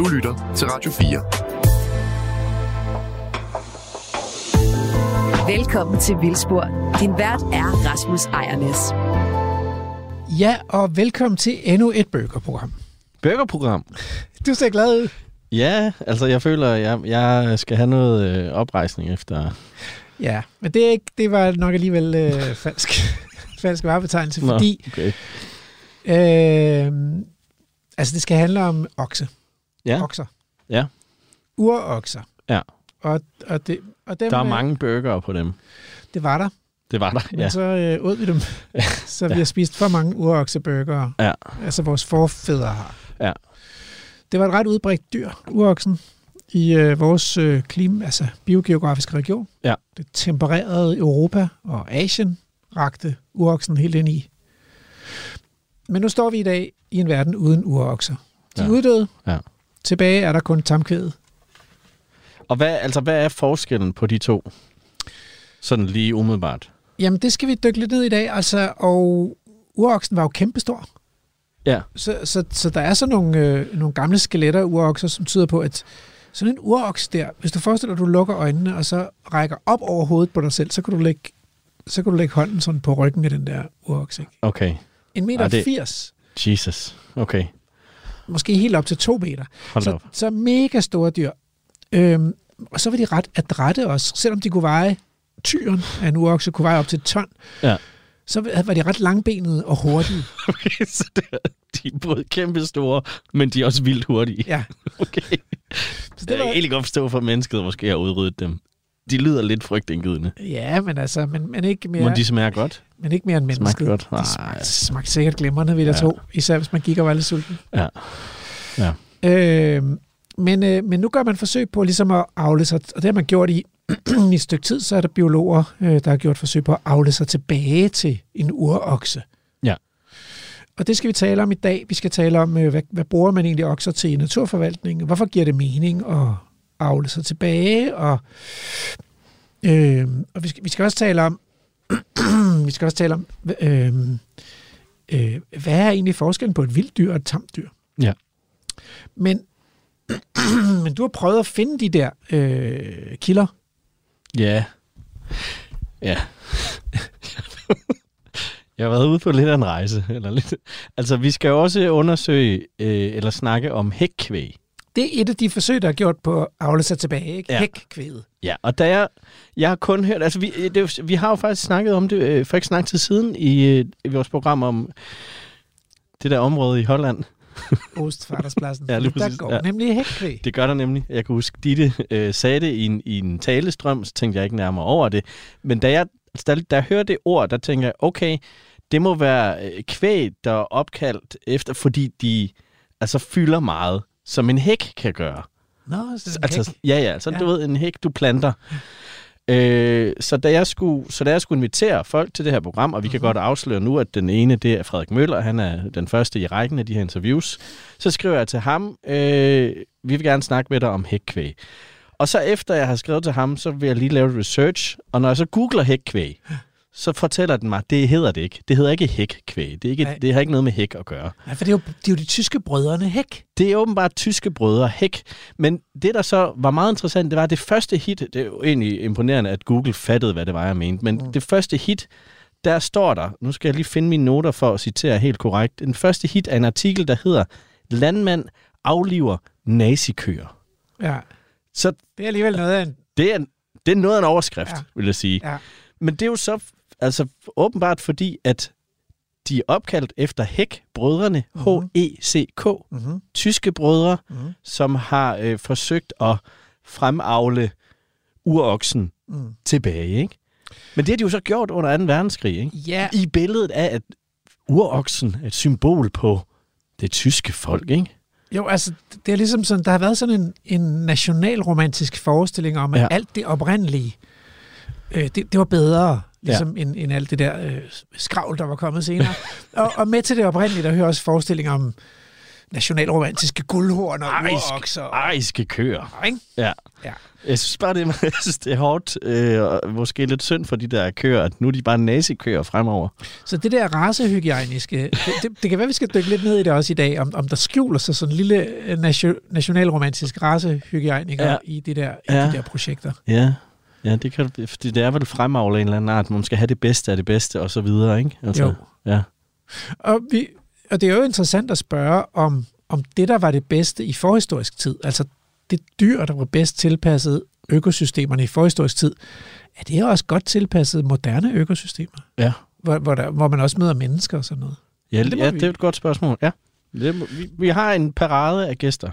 Du lytter til Radio 4. Velkommen til Vildspor. Din vært er Rasmus Ejernes. Ja, og velkommen til endnu et burgerprogram. Burgerprogram? Du ser glad ud. Ja, altså jeg føler, at jeg, jeg skal have noget øh, oprejsning efter... Ja, men det, er ikke, det var nok alligevel øh, falsk, falsk varebetegnelse, Nå, fordi okay. øh, altså det skal handle om okse. Ja, Okser. Ja. Urokser. Ja. Og, og, det, og dem, der er øh, mange burgere på dem. Det var der, Det var der, men ja. så øh, åd vi dem. så vi Ja. har spist for mange urokseburgere. Ja. Altså vores forfædre har. Ja. Det var et ret udbredt dyr, uroksen, i øh, vores øh, klima, altså biogeografiske region. Ja. Det tempererede Europa og Asien rakte uroksen helt ind i. Men nu står vi i dag i en verden uden urokser. De er Ja. uddøde. Ja. Tilbage er der kun tamkvædet. Og hvad, altså, hvad er forskellen på de to? Sådan lige umiddelbart. Jamen, det skal vi dykke lidt ned i dag. Altså, og uroksen var jo kæmpestor. Ja. Så, så, så der er så nogle, øh, nogle gamle skeletter urokser, som tyder på, at sådan en uroks der, hvis du forestiller dig, at du lukker øjnene, og så rækker op over hovedet på dig selv, så kan du lægge, så kan du lægge hånden sådan på ryggen af den der uroks. Ikke? Okay. En meter Ej, det- 80, Jesus. Okay. Måske helt op til to meter. Hold Så, op. så mega store dyr. Øhm, og så var de ret adrette også, selvom de kunne veje tyren af en urokse, kunne veje op til et ton. Ja. Så var de ret langbenede og hurtige. Okay, så det de er både kæmpe store, men de er også vildt hurtige. Ja. Okay. Så Det det er var, egentlig godt forstå for mennesket måske har udryddet dem. De lyder lidt frygtindgydende. ja, men altså, men, men ikke mere. Må de smager godt? Men ikke mere end mennesket. Smagte godt? De Nej. smagte, smagte sikkert glimrende, vil jeg Ja. tro. Især hvis man gik og var lidt sulten. Ja. Ja. Øh, men, øh, men nu gør man forsøg på ligesom at afle sig, og det har man gjort i, i et stykke tid, så er der biologer, øh, der har gjort forsøg på at afle sig tilbage til en urokse. Ja. Og det skal vi tale om i dag. Vi skal tale om, øh, hvad, hvad bruger man egentlig okser til i naturforvaltningen? Hvorfor giver det mening at afle sig tilbage? Og, øh, og vi, skal, vi skal også tale om, vi skal også tale om, øh, øh, hvad er egentlig forskellen på et vildt dyr og et tamt dyr? Ja. Men, men du har prøvet at finde de der øh, kilder. Ja. Ja. Jeg har været ude på lidt af en rejse. Eller lidt. Altså, vi skal jo også undersøge øh, eller snakke om hækkvæg. Det er et af de forsøg, der er gjort på at afle sig tilbage. Ikke? Ja. Hækkvædet. Ja, og da jeg, jeg har kun hørt, altså vi, det, vi har jo faktisk snakket om det øh, for ikke så lang tid siden i, øh, i vores program om det der område i Holland. Ostfarterspladsen. Ja, lige der præcis. går Ja. nemlig hækkvæg. Det gør der nemlig. Jeg kan huske, Ditte øh, sagde det i en, i en talestrøm, så tænkte jeg ikke nærmere over det. Men da jeg, da, da jeg hørte det ord, der tænkte jeg, okay, det må være øh, kvæg, der er opkaldt efter, fordi de altså fylder meget, som en hæk kan gøre. Nå, så Altså, altså, ja, ja, så Ja. du ved, en hæk, du planter. Øh, så, da jeg skulle, så da jeg skulle invitere folk til det her program, og vi kan godt afsløre nu, at den ene, det er Frederik Møller, han er den første i rækken af de her interviews, så skriver jeg til ham, øh, vi vil gerne snakke med dig om hækkvæg. Og så efter jeg har skrevet til ham, så vil jeg lige lave research, og når jeg så googler hækkvæg, så fortæller den mig, det hedder det ikke. Det hedder ikke hækkvæg. Det, er ikke, Nej. det har ikke noget med hæk at gøre. ja, for det er, jo, det er jo de tyske brødrene Hæk. Det er åbenbart tyske brødre, Hæk. Men det, der så var meget interessant, det var, det første hit, det er jo egentlig imponerende, at Google fattede, hvad det var, jeg mente, men mm. det første hit, der står der, nu skal jeg lige finde mine noter for at citere helt korrekt, den første hit er en artikel, der hedder, Landmand afliver nazikøer. Ja. Så Det er alligevel noget af en... det er, det er noget af en overskrift, ja. vil jeg sige. Ja. Men det er jo så altså åbenbart fordi, at de er opkaldt efter Hæk-brødrene, Mhm. H-E-C-K, Mm-hmm. tyske brødre, Mm-hmm. som har øh, forsøgt at fremavle uroksen Mm. tilbage. Ikke? Men det har de jo så gjort under 2. verdenskrig. Ikke? Ja, I billedet af, at uroksen er et symbol på det tyske folk. Ikke? jo, altså, det er ligesom sådan, der har været sådan en, en nationalromantisk forestilling om, at. Ja. alt det oprindelige, øh, det, det var bedre, ligesom ja. end, end alt det der øh, skravl, der var kommet senere. og, og med til det oprindelige, der hører også forestilling om nationalromantiske guldhorn og urokser. Ariske køer. Ikke? Ja. Ja. Jeg synes bare, det er, jeg synes, det er hårdt, øh, og måske lidt synd for de der køer, at nu er de bare nazikøer fremover. Så det der racehygiejniske, det, det, det kan være, vi skal dykke lidt ned i det også i dag, om, om der skjuler sig sådan en lille nation, nationalromantisk racehygiejniker. Ja. i, de der, i Ja. de der projekter. Ja, ja det, kan, fordi det er vel fremavle en eller anden art, man skal have det bedste af det bedste, og så videre, ikke? Altså, Jo. Ja. Og, vi, og det er jo interessant at spørge, om, om det, der var det bedste i forhistorisk tid, altså det dyr, der var bedst tilpasset økosystemerne i forhistorisk tid, er det også godt tilpasset moderne økosystemer, Ja. hvor, hvor, der, hvor man også møder mennesker og sådan noget? Ja, Det ja, vi- det er et godt spørgsmål. Ja. Det, må- vi, vi har en parade af gæster.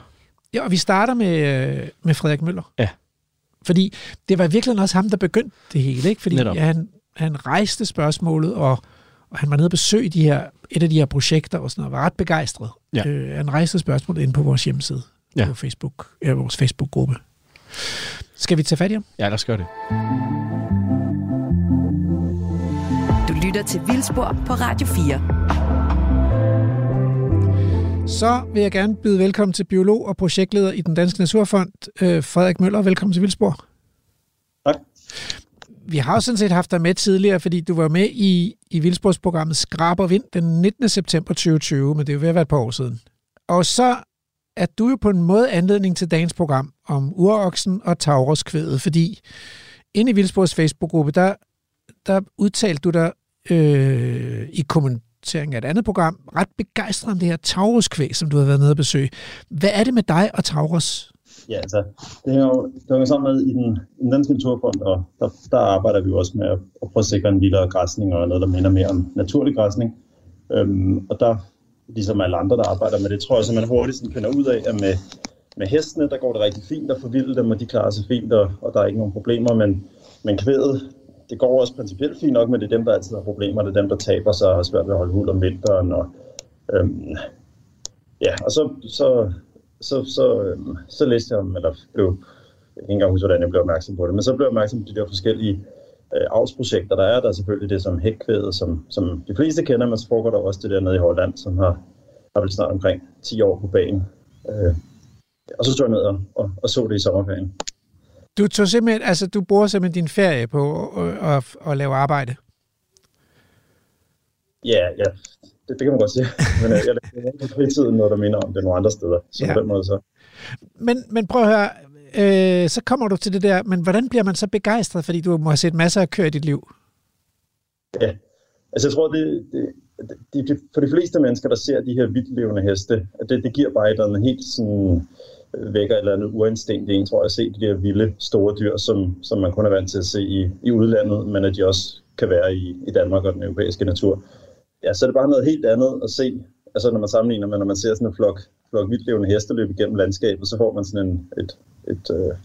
Ja, og vi starter med, øh, med Frederik Møller. Ja. Fordi det var virkelig også ham, der begyndte det hele, ikke? Fordi Netop. ja, han, han rejste spørgsmålet, og, og han var nede og besøge de her, et af de her projekter, og sådan noget, var ret begejstret. Ja. Øh, han rejste spørgsmålet ind på vores hjemmeside, Ja. på Facebook, ja, vores Facebook-gruppe. Skal vi tage fat i ham? Ja, lad os gøre det. Du lytter til Vildspor på Radio 4. Så vil jeg gerne byde velkommen til biolog og projektleder i den Danske Naturfond, øh, Frederik Møller. Velkommen til Vildspor. Tak. Vi har jo sådan set haft dig med tidligere, fordi du var med i, i Vildsporsprogrammet Skrab og Vind den 19. september 2020, men det er jo ved at være et par år siden. Og så er du jo på en måde anledning til dagens program om uroksen og tauroskvædet, fordi inde i Vildspors Facebook-gruppe, der, der udtalte du dig øh, i opdatering af et andet program, ret begejstret om det her Taurus-kvæg, som du har været nede og besøge. Hvad er det med dig og Taurus? Ja, altså, det er jo det hænger sammen med i den, i den danske naturfond, og der, der arbejder vi jo også med at, at prøve at sikre en vildere græsning og noget, der minder mere om naturlig græsning. Øhm, og der, ligesom alle andre, der arbejder med det, tror jeg, så man hurtigt sådan finder ud af, at med, med hestene, der går det rigtig fint at forvilde dem, og de klarer sig fint, og, og der er ikke nogen problemer, men, men kvædet, det går også principielt fint nok, men det er dem, der altid har problemer, det er dem, der taber sig og har svært ved at holde hul om vinteren, og øhm, ja, og så, så så, så, øhm, så læste jeg om, eller blev, jeg kan ikke engang huske, hvordan jeg blev opmærksom på det, men så blev jeg opmærksom på de der forskellige øh, avlsprojekter, der er. Der er selvfølgelig det som hækkvædet, som, som de fleste kender, men så foregår der også det der nede i Holland, som har, har vel snart omkring 10 år på banen. Øh, og så stod jeg ned og, og, og så det i sommerferien. Du tog simpelthen, altså du bruger simpelthen din ferie på at, at, at lave arbejde. Ja, ja, det, det kan man godt sige. Men øh, jeg laver på fritiden noget, der minder om det nogle andre steder. Så Ja. på den måde så. Men, men prøv at høre, øh, så kommer du til det der, men hvordan bliver man så begejstret, fordi du må have set masser af køer i dit liv? Ja, altså jeg tror, det, det, det, det, for de fleste mennesker, der ser de her vildlevende heste, at det, det giver bare et eller andet helt sådan, vækker et eller andet uinstinkt i en, tror jeg, at se de der vilde, store dyr, som, som man kun er vant til at se i, i udlandet, men at de også kan være i, i Danmark og den europæiske natur. Ja, så er det bare noget helt andet at se, altså når man sammenligner med, når man ser sådan en flok, flok vildlevende heste løbe igennem landskabet, så får man sådan en, et, et, øh,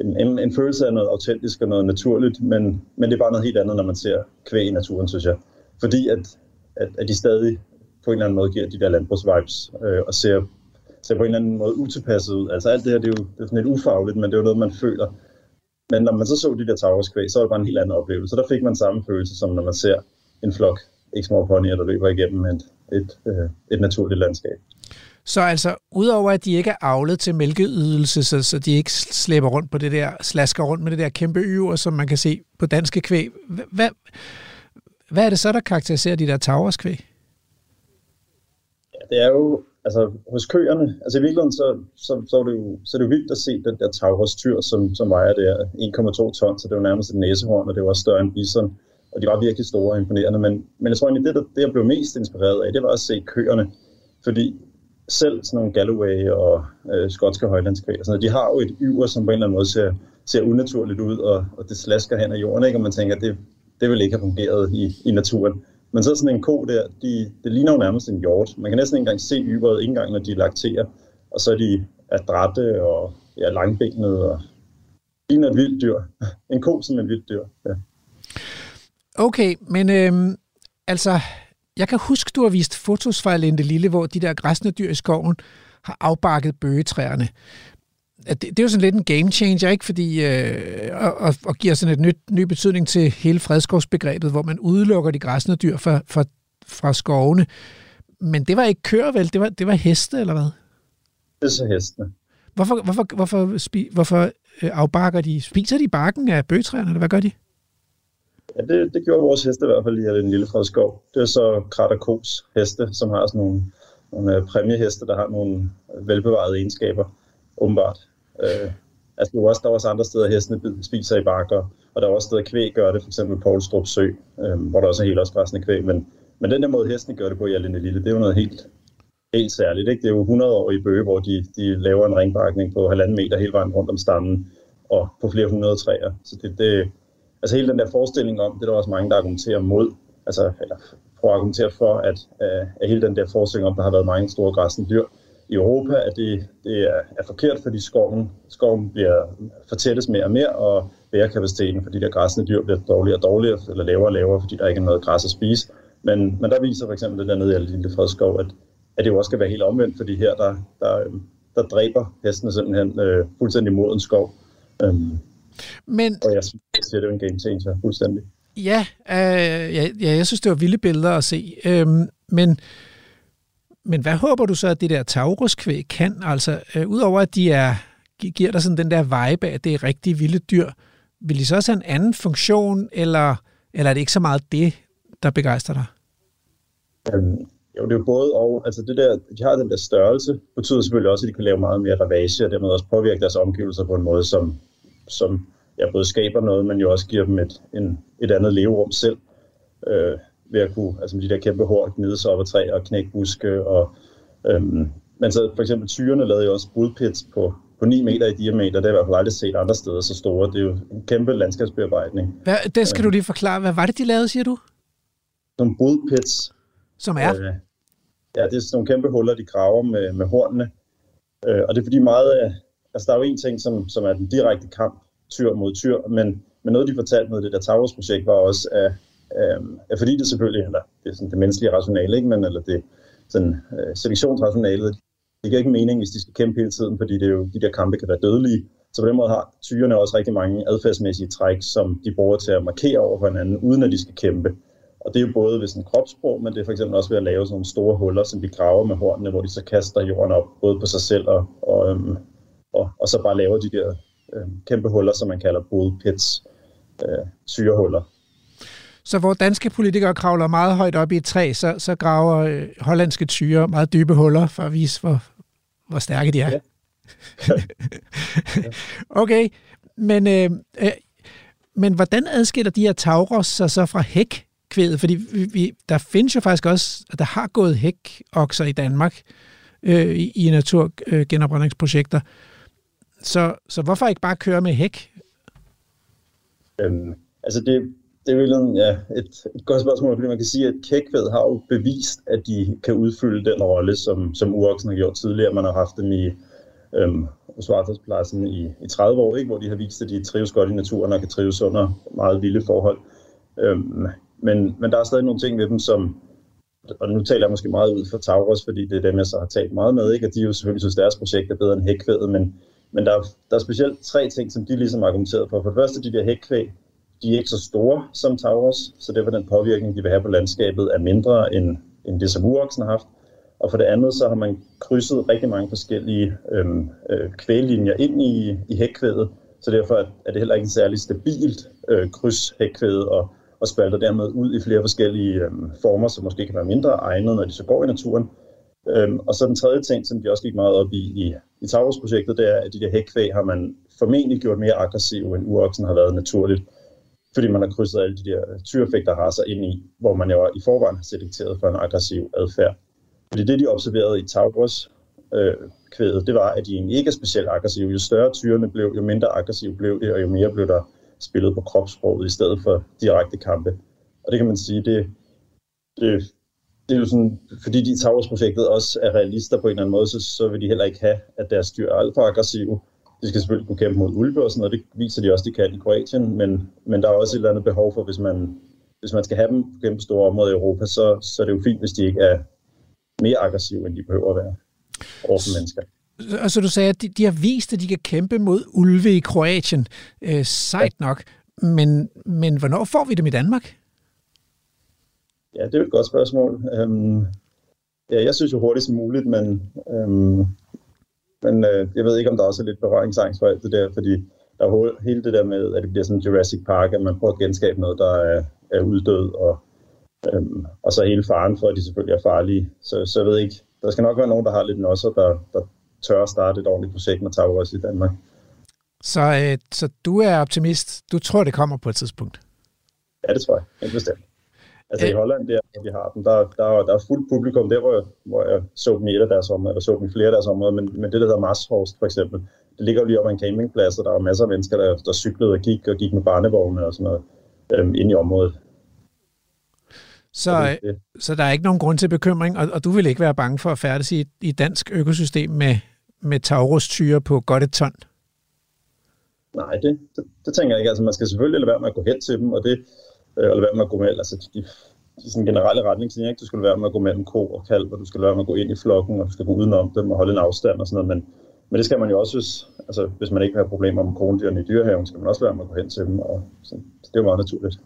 en, en, en følelse af noget autentisk og noget naturligt, men, men det er bare noget helt andet, når man ser kvæg i naturen, synes jeg. Fordi at, at, at de stadig på en eller anden måde giver de der landbrugsvibes øh, og ser, ser på en eller anden måde utilpasset ud. Altså alt det her, det er jo det er sådan lidt ufagligt, men det er jo noget, man føler. Men når man så så de der tagerskvæg, så var det bare en helt anden oplevelse. Så der fik man samme følelse, som når man ser en flok ikke små ponyer, der løber igennem et, et, øh, et naturligt landskab. Så altså, udover at de ikke er avlet til mælkeydelse, så, så de ikke slæber rundt på det der, slasker rundt med det der kæmpe yver, som man kan se på danske kvæg, hvad, hvad er det så, der karakteriserer de der tagerskvæg? Ja, det er jo, altså hos køerne, altså i virkeligheden, så, så, så, er det jo, så er det jo vildt at se den der taghostyr, som, som vejer der 1,2 ton, så det var nærmest et næsehorn, og det var også større end bison, og de var virkelig store og imponerende, men, men jeg tror egentlig, det, der, det jeg blev mest inspireret af, det var at se køerne, fordi selv sådan nogle Galloway og øh, skotske højlandskvæg, sådan noget, de har jo et yver, som på en eller anden måde ser, ser unaturligt ud, og, og det slasker hen ad jorden, ikke? og man tænker, det, det vil ikke have fungeret i, i naturen. Men så sådan en ko der, de, det ligner jo nærmest en hjort. Man kan næsten ikke engang se yberet, ikke engang når de lakterer. Og så er de adrette og ja, langbenede og ligner et vildt dyr. En ko som et vildt dyr, ja. Okay, men øhm, altså, jeg kan huske, du har vist fotos fra Lente Lille, hvor de der græsne dyr i skoven har afbakket bøgetræerne. Det, det er jo sådan lidt en game changer, ikke? Fordi, øh, og, og, og giver sådan et nyt, ny betydning til hele fredskovsbegrebet, hvor man udelukker de græsne dyr fra, fra, fra skovene. Men det var ikke køer, vel? Det var, det var heste, eller hvad? Det er så hestene. Hvorfor, hvorfor, hvorfor, spi, hvorfor øh, afbakker de? Spiser de barken af bøgetræerne, eller hvad gør de? Ja, det, det gjorde vores heste i hvert fald i den lille fredskov. Det er så Kraterkos heste, som har sådan nogle, nogle øh, præmieheste, der har nogle velbevarede egenskaber, åbenbart. Øh, altså, der er også, der er også andre steder, hestene spiser i bakker, og der er også steder, kvæg gør det, f.eks. Poulstrup Sø, øh, hvor der også er helt også kvæg, men, men den der måde, hestene gør det på i Alene Lille, det er jo noget helt, helt særligt. Ikke? Det er jo 100 år i bøge, hvor de, de laver en ringbakning på halvanden meter hele vejen rundt om stammen, og på flere hundrede træer. Så det, det, altså hele den der forestilling om, det er der også mange, der argumenterer mod, altså, eller prøver at argumentere for, at, uh, at hele den der forestilling om, der har været mange store græsne dyr i Europa, at det, det er, er forkert, fordi skoven, skoven bliver fortættes mere og mere, og bærekapaciteten for de der græsne dyr bliver dårligere og dårligere, eller lavere og lavere, fordi der ikke er noget græs at spise. Men, men der viser for eksempel det der nede i Lille Fredskov, at, at det jo også skal være helt omvendt, fordi her der, der, der dræber hestene simpelthen øh, fuldstændig moden skov. Øhm, men, og jeg synes, det er jo en game changer fuldstændig. Ja, øh, ja, ja, jeg synes, det var vilde billeder at se. Øhm, men, men hvad håber du så, at det der tauruskvæg kan? Altså, øh, udover at de er, giver dig sådan den der vibe af, at det er rigtig vilde dyr, vil de så også have en anden funktion, eller, eller er det ikke så meget det, der begejstrer dig? Øhm, jo, det er jo både og. Altså det der, de har den der størrelse, betyder selvfølgelig også, at de kan lave meget mere ravage, og dermed også påvirke deres omgivelser på en måde, som, som ja, både skaber noget, men jo også giver dem et, en, et andet leverum selv. Øh, ved at kunne, altså de der kæmpe hår, gnide sig op ad træer og knække buske. Og, øhm, men så for eksempel tyrene lavede jo også budpits på, på 9 meter i diameter. Det har jeg i hvert fald aldrig set andre steder så store. Det er jo en kæmpe landskabsbearbejdning. Hvad, det skal øh, du lige forklare. Hvad var det, de lavede, siger du? Nogle budpits. Som er? Øh, ja, det er sådan nogle kæmpe huller, de graver med, med hornene. Øh, og det er fordi meget af, altså der er jo en ting, som, som er den direkte kamp, tyr mod tyr, men, men noget, de fortalte med det der Taurus-projekt, var også, at, øh, fordi det selvfølgelig, eller det er sådan det menneskelige rationale, ikke, men eller det sådan, øh, selektionsrationalet, det giver ikke mening, hvis de skal kæmpe hele tiden, fordi det er jo, de der kampe kan være dødelige. Så på den måde har tyrene også rigtig mange adfærdsmæssige træk, som de bruger til at markere over for hinanden, uden at de skal kæmpe. Og det er jo både ved sådan kropssprog, men det er for eksempel også ved at lave sådan nogle store huller, som de graver med hornene, hvor de så kaster jorden op, både på sig selv og, og, øhm, og, og så bare laver de der øhm, kæmpe huller, som man kalder bull pits, øh, syrehuller. Så hvor danske politikere kravler meget højt op i et træ, så, så graver øh, hollandske tyre meget dybe huller for at vise, hvor, hvor stærke de er. Ja. okay, men, øh, øh, men hvordan adskiller de her tauros sig så fra hæk? kvædet, fordi vi, vi, der findes jo faktisk også, at der har gået hækokser i Danmark øh, i, i naturgenopretningsprojekter. Så, så hvorfor ikke bare køre med hæk? Øhm, altså det, det er virkelig ja, et, et godt spørgsmål, fordi man kan sige, at Kækved har jo bevist, at de kan udfylde den rolle, som, som uroksen har gjort tidligere. Man har haft dem i øhm, Svartadspladsen i, i 30 år, ikke? hvor de har vist, at de trives godt i naturen og kan trives under meget vilde forhold. Øhm, men, men der er stadig nogle ting ved dem, som, og nu taler jeg måske meget ud for Taurus, fordi det er dem, jeg så har talt meget med, ikke? og de jo selvfølgelig synes, deres projekt er bedre end hækkvædet, men, men der, er, der er specielt tre ting, som de ligesom argumenteret for. For det første, de der hækkvæg, de er ikke så store som Taurus, så derfor den påvirkning, de vil have på landskabet, er mindre end, end det, som uroksen har haft. Og for det andet, så har man krydset rigtig mange forskellige øhm, øh, kvælinjer ind i, i hækkvædet, så derfor er det heller ikke en særlig stabilt øh, kryds hækkvædet, og og spalter dermed ud i flere forskellige øhm, former, som måske kan være mindre egnet, når de så går i naturen. Øhm, og så den tredje ting, som de også gik meget op i i, i Taurus-projektet, det er, at de der hækkvæg har man formentlig gjort mere aggressive, end uroksen har været naturligt, fordi man har krydset alle de der tyreffekter raser ind i, hvor man jo i forvejen har selekteret for en aggressiv adfærd. Fordi det, de observerede i Taurus, øh, kvædet, det var, at de egentlig ikke er specielt aggressive. Jo større tyrene blev, jo mindre aggressiv blev det, og jo mere blev der spillet på kropssproget i stedet for direkte kampe. Og det kan man sige, det, det, det er jo sådan, fordi de Taurus-projektet også er realister på en eller anden måde, så, så vil de heller ikke have, at deres dyr er alt for aggressive. De skal selvfølgelig kunne kæmpe mod ulve og sådan noget, det viser de også, de kan i Kroatien, men, men der er også et eller andet behov for, hvis man, hvis man skal have dem på kæmpe store områder i Europa, så, så er det jo fint, hvis de ikke er mere aggressive, end de behøver at være overfor mennesker altså du sagde, at de, de har vist, at de kan kæmpe mod ulve i Kroatien. Øh, sejt nok. Men, men hvornår får vi dem i Danmark? Ja, det er et godt spørgsmål. Øhm, Ja, jeg synes jo hurtigst muligt, men, øhm, men øh, jeg ved ikke, om der også er lidt berøringsangst for alt det der, fordi der er hele det der med, at det bliver sådan Jurassic Park, at man prøver at genskabe noget, der er, er uddød, og, øhm, og så hele faren for, at de selvfølgelig er farlige. Så, så jeg ved ikke, der skal nok være nogen, der har lidt nosser, der, der tør at starte et ordentligt projekt med Taurus i Danmark. Så, øh, så du er optimist. Du tror, det kommer på et tidspunkt? Ja, det tror jeg. Helt bestemt. Altså i Holland, der, hvor vi har dem, der, der, der er fuldt publikum. Der, hvor jeg, hvor jeg så dem i et af deres områder, eller så dem i flere af deres områder, men, men det, der hedder Marshorst for eksempel, det ligger jo lige om en campingplads, og der er masser af mennesker, der, der cyklede og gik, og gik med barnevogne og sådan noget øhm, ind i området. Så, det, det. så der er ikke nogen grund til bekymring, og, og du vil ikke være bange for at færdes i, i dansk økosystem med, med Taurus-tyre på godt et ton? Nej, det, det, det tænker jeg ikke. Altså, man skal selvfølgelig lade være med at gå hen til dem, og det, øh, eller være med at gå med, altså de, de sådan generelle retningslinjer, ikke? Du skal være med at gå mellem ko og kalv, og du skal være med at gå ind i flokken, og du skal gå udenom dem og holde en afstand og sådan noget, men, men det skal man jo også, hvis, altså, hvis man ikke har problemer med kronedyrene i dyrehaven, skal man også være med at gå hen til dem, og så, det er jo meget naturligt.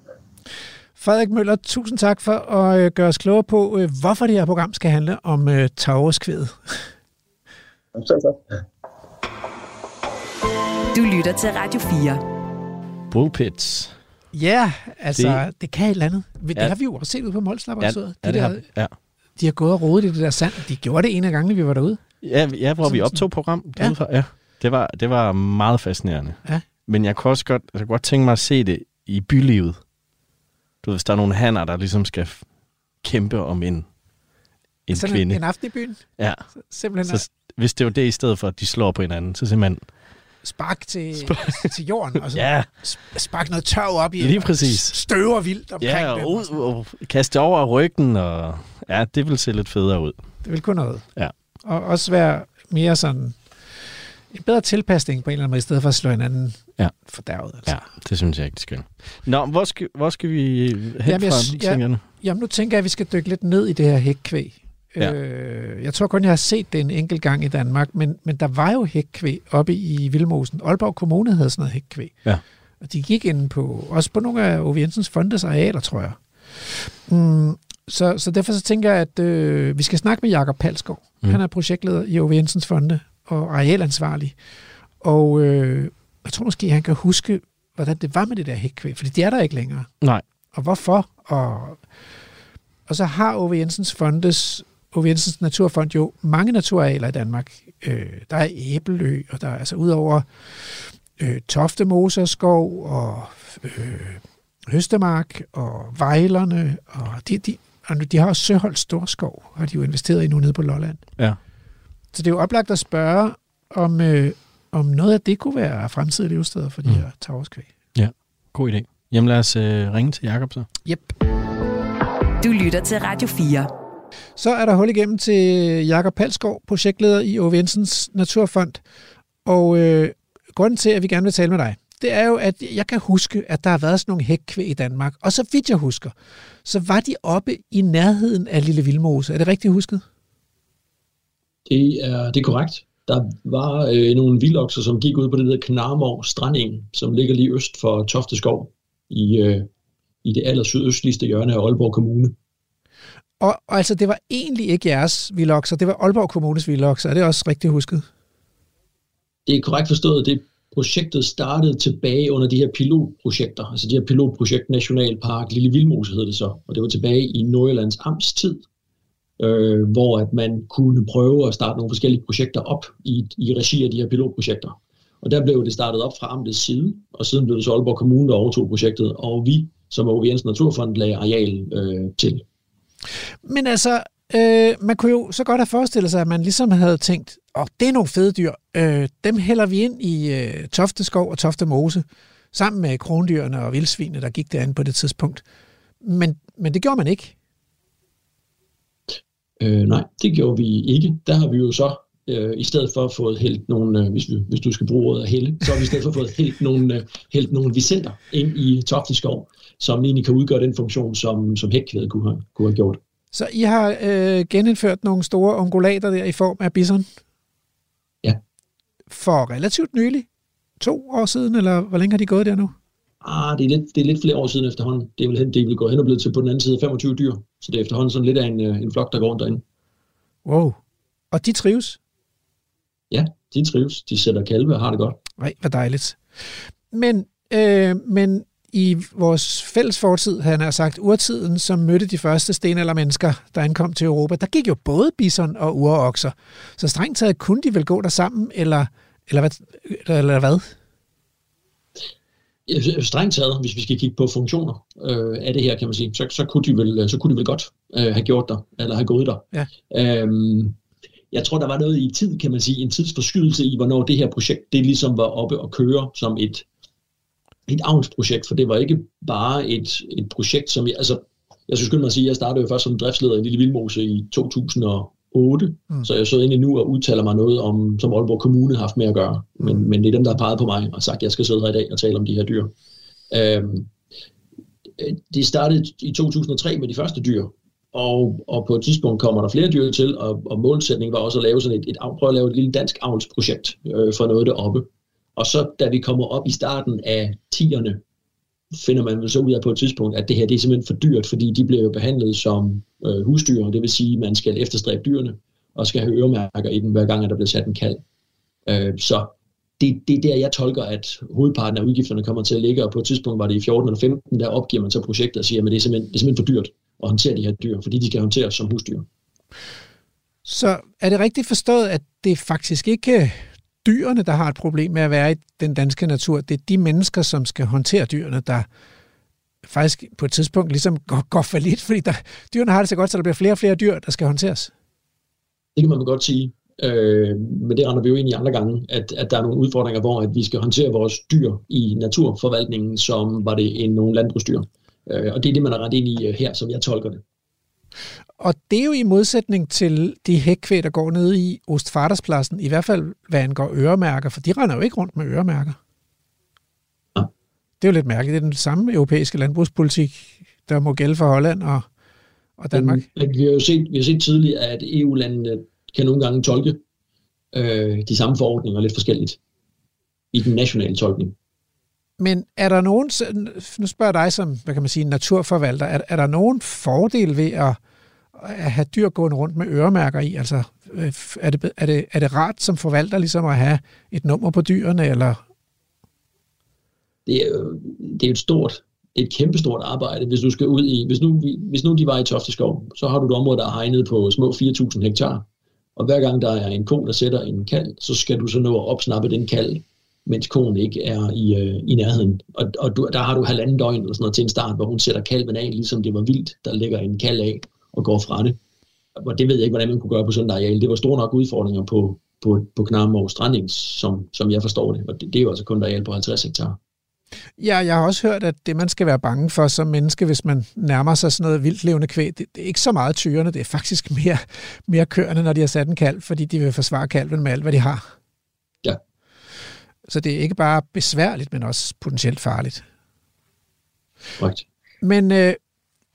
Frederik Møller, tusind tak for at øh, gøre os klogere på, øh, hvorfor det her program skal handle om uh, Tauruskvædet. Selv tak. Du lytter til Radio 4. Bullpits. Ja, altså, det, det kan et eller andet. Det ja. har vi jo også set ud på Mols Laboratoriet. Ja, de, ja, der, ja. de har gået og rodet i det der sand. De gjorde det en af gangene, vi var derude. Ja, ja hvor sådan, vi optog program. Ja. ja. Det, var, det var meget fascinerende. Ja. Men jeg kunne også godt, jeg kunne godt tænke mig at se det i bylivet. Du ved, hvis der er nogle hanner, der ligesom skal kæmpe om en, en Sådan kvinde. En, en aften i byen? Ja. Simpelthen. Så, hvis det var det i stedet for, at de slår på hinanden, så simpelthen spark til, til jorden, og så ja. spark noget tørv op i, Lige præcis. støver vildt omkring ja, og. Og, og, kaste over ryggen, og ja, det vil se lidt federe ud. Det vil kunne noget. Ja. Og også være mere sådan en bedre tilpasning på en eller anden måde, i stedet for at slå hinanden ja. fordærvet. Altså. Ja, det synes jeg ikke, det skal. Nå, hvor skal, hvor skal vi hen jamen, fra, jeg, jamen, nu tænker jeg, at vi skal dykke lidt ned i det her hækkvæg. Ja. Øh, jeg tror kun, jeg har set det en enkelt gang i Danmark, men, men der var jo hækkvæg oppe i Vildmosen. Aalborg Kommune havde sådan noget hækkvæg. Ja. Og de gik ind på, også på nogle af Ove Jensens fondes arealer, tror jeg. Mm, så, så derfor så tænker jeg, at øh, vi skal snakke med Jakob Palskov. Mm. Han er projektleder i Ove Jensens fonde og arealansvarlig. Og øh, jeg tror måske, han kan huske, hvordan det var med det der hækkvæg, fordi det er der ikke længere. Nej. Og hvorfor? Og, og så har Ove Jensens fondes Ove Jensens Naturfond jo mange naturarealer i Danmark. Øh, der er Æbelø, og der er altså udover øh, Tofte skov og øh, Høstemark og Vejlerne, og de, de, og de har også Søholt Storskov, har de jo investeret i nu nede på Lolland. Ja. Så det er jo oplagt at spørge, om, øh, om noget af det kunne være fremtidige levesteder for de mm. her tagerskvæg. Ja, god idé. Jamen lad os øh, ringe til Jakob så. Yep. Du lytter til Radio 4. Så er der hul igennem til Jakob Palskov, projektleder i Ove Jensens Naturfond. Og øh, grunden til, at vi gerne vil tale med dig, det er jo, at jeg kan huske, at der har været sådan nogle hækkvæg i Danmark. Og så vidt jeg husker, så var de oppe i nærheden af Lille Vildmose. Er det rigtigt husket? Det er, det er korrekt. Der var øh, nogle vildokser, som gik ud på det der Knarmor Stranding, som ligger lige øst for Tofteskov i, øh, i det aller sydøstligste hjørne af Aalborg Kommune. Og, og altså, det var egentlig ikke jeres vildokser, det var Aalborg Kommunes vildokser. Er det også rigtigt husket? Det er korrekt forstået. Det projektet startede tilbage under de her pilotprojekter, altså de her pilotprojekt Nationalpark Lille Vildmose hed det så, og det var tilbage i Nordjyllands Amtstid, øh, hvor at man kunne prøve at starte nogle forskellige projekter op i, i regi af de her pilotprojekter. Og der blev det startet op fra amtets side, og siden blev det så Aalborg Kommune, der overtog projektet, og vi, som er Jensen Naturfond, lagde areal øh, til. Men altså, øh, man kunne jo så godt have forestillet sig, at man ligesom havde tænkt, åh, oh, det er nogle fede dyr, øh, dem hælder vi ind i øh, Tofteskov og Tofte Mose, sammen med krondyrene og vildsvinene, der gik derinde på det tidspunkt. Men, men det gjorde man ikke. Øh, nej, det gjorde vi ikke. Der har vi jo så øh, i stedet for fået hældt nogle, øh, hvis, vi, hvis du skal bruge ordet hælde, så har vi i stedet for fået hældt nogle, øh, hældt nogle vicenter ind i Tofteskov som egentlig kan udgøre den funktion, som, som hækkvædet kunne have, kunne have gjort. Så I har øh, genindført nogle store ungulater der i form af bison? Ja. For relativt nylig? To år siden, eller hvor længe har de gået der nu? Ah, det er lidt, det er lidt flere år siden efterhånden. Det er vel, hen, det er vel gået hen og blevet til på den anden side 25 dyr. Så det er efterhånden sådan lidt af en, øh, en flok, der går rundt derinde. Wow. Og de trives? Ja, de trives. De sætter kalve og har det godt. Nej, hvor dejligt. Men, øh, men i vores fælles fortid, han har sagt, urtiden, som mødte de første stenaldermennesker, der ankom til Europa, der gik jo både bison og urokser. Så strengt taget kunne de vel gå der sammen, eller, eller, hvad, eller, eller hvad? Strengt taget, hvis vi skal kigge på funktioner øh, af det her, kan man sige, så, så, kunne, de vel, så kunne de vel godt øh, have gjort der, eller have gået der. Ja. Øhm, jeg tror, der var noget i tid, kan man sige, en tidsforskydelse i, hvornår det her projekt, det ligesom var oppe og køre som et, et avnsprojekt, for det var ikke bare et, et projekt, som jeg, altså, jeg skulle skynde mig at sige, at jeg startede jo først som driftsleder i Lille Vildmose i 2008, mm. så jeg så ind nu og udtaler mig noget om, som Aalborg Kommune har haft med at gøre, men, mm. men det er dem, der har peget på mig og sagt, at jeg skal sidde her i dag og tale om de her dyr. Øhm, det startede i 2003 med de første dyr, og, og på et tidspunkt kommer der flere dyr til, og, og målsætningen var også at lave sådan et, et, prøve at lave et lille dansk avlsprojekt øh, for noget deroppe. Og så da vi kommer op i starten af 10'erne, finder man så ud af på et tidspunkt, at det her det er simpelthen for dyrt, fordi de bliver jo behandlet som øh, husdyr, det vil sige, at man skal efterstræbe dyrene, og skal have øremærker i den, hver gang der bliver sat en kald. Øh, så det, det er der, jeg tolker, at hovedparten af udgifterne kommer til at ligge, og på et tidspunkt var det i 14 eller 15, der opgiver man så projektet og siger, at det er, simpelthen, det er simpelthen for dyrt at håndtere de her dyr, fordi de skal håndteres som husdyr. Så er det rigtigt forstået, at det faktisk ikke dyrene, der har et problem med at være i den danske natur. Det er de mennesker, som skal håndtere dyrene, der faktisk på et tidspunkt ligesom går, går for lidt, fordi der, dyrene har det så godt, så der bliver flere og flere dyr, der skal håndteres. Det kan man godt sige. Øh, men det render vi jo ind i andre gange, at, at der er nogle udfordringer, hvor at vi skal håndtere vores dyr i naturforvaltningen, som var det en nogle landbrugsdyr. Øh, og det er det, man har ret ind i øh, her, som jeg tolker det. Og det er jo i modsætning til de hækkvæg, der går ned i Ostfaderspladsen, i hvert fald hvad angår øremærker, for de render jo ikke rundt med øremærker. Ja. Det er jo lidt mærkeligt. Det er den samme europæiske landbrugspolitik, der må gælde for Holland og, og Danmark. Men, vi, har jo set, vi har set tidligt, at EU-landene kan nogle gange tolke øh, de samme forordninger lidt forskelligt i den nationale tolkning. Men er der nogen, nu spørger jeg dig som, hvad kan man sige, naturforvalter, er, er der nogen fordel ved at, at have dyr gående rundt med øremærker i? Altså, øh, er det, er, det, er det rart som forvalter ligesom at have et nummer på dyrene, eller? Det er, det er et stort, et kæmpestort arbejde, hvis du skal ud i, hvis nu, hvis nu de var i Tofteskov, så har du et område, der er hegnet på små 4.000 hektar, og hver gang der er en ko, der sætter en kald, så skal du så nå at opsnappe den kald mens konen ikke er i, øh, i nærheden. Og, og du, der har du halvanden døgn eller sådan noget til en start, hvor hun sætter kalven af, ligesom det var vildt, der ligger en kald af og går fra det. Og det ved jeg ikke, hvordan man kunne gøre på sådan en areal. Det var store nok udfordringer på, på, på Knarmov Stranding, som, som jeg forstår det. Og det, det er jo altså kun et areal på 50 hektar. Ja, jeg har også hørt, at det, man skal være bange for som menneske, hvis man nærmer sig sådan noget vildt levende kvæg, det, det er ikke så meget tyrene, det er faktisk mere, mere kørende, når de har sat en kalv, fordi de vil forsvare kalven med alt, hvad de har. Så det er ikke bare besværligt, men også potentielt farligt. Right. Men, øh,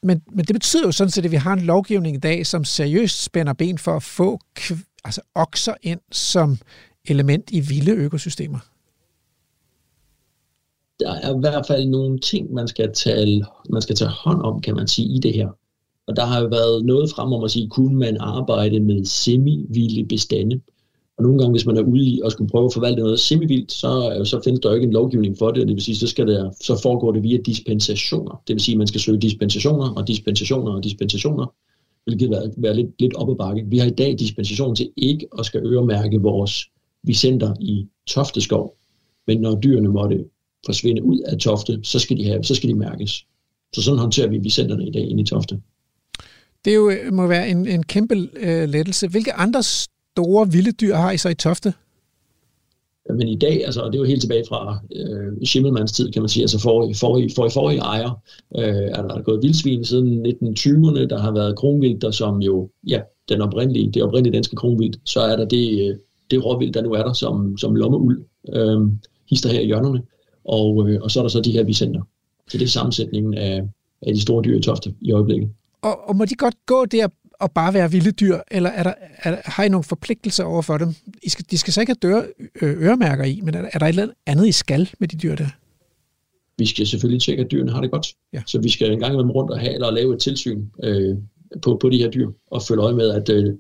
men, men det betyder jo sådan set, at vi har en lovgivning i dag, som seriøst spænder ben for at få altså okser ind som element i vilde økosystemer. Der er i hvert fald nogle ting, man skal tage, man skal tage hånd om, kan man sige, i det her. Og der har jo været noget frem om at sige, kunne man arbejde med semi-vilde bestande? Og nogle gange, hvis man er ude i og skulle prøve at forvalte noget semivildt, så, øh, så findes der jo ikke en lovgivning for det, og det vil sige, så, skal det, så foregår det via dispensationer. Det vil sige, at man skal søge dispensationer og dispensationer og dispensationer, hvilket vil være lidt, lidt op ad bakke. Vi har i dag dispensation til ikke at skal øremærke vores vicenter i Tofteskov, men når dyrene måtte forsvinde ud af Tofte, så skal de, have, så skal de mærkes. Så sådan håndterer vi vicenterne i dag inde i Tofte. Det jo, øh, må være en, en kæmpe øh, lettelse. Hvilke andre store vilde dyr har I så i Tofte? Men i dag, altså, og det er jo helt tilbage fra øh, Schimmelmanns tid, kan man sige, altså for, for, for, for i ejer, øh, er der gået vildsvin siden 1920'erne, der har været kronvildt, der som jo, ja, den oprindelige, det oprindelige danske kronvildt, så er der det, øh, det råvildt, der nu er der, som, som lommeuld, øh, hister her i hjørnerne, og, øh, og så er der så de her vicenter. Så det er sammensætningen af, af de store dyr i Tofte i øjeblikket. Og, og må de godt gå der at bare være vilde dyr, eller er der, er, har I nogle forpligtelser over for dem? I skal, de skal så ikke have døre, øremærker i, men er, er der et eller andet, I skal med de dyr der? Vi skal selvfølgelig tjekke, at dyrene har det godt. Ja. Så vi skal en gang imellem rundt og have eller lave et tilsyn øh, på, på de her dyr, og følge øje med, at, øh,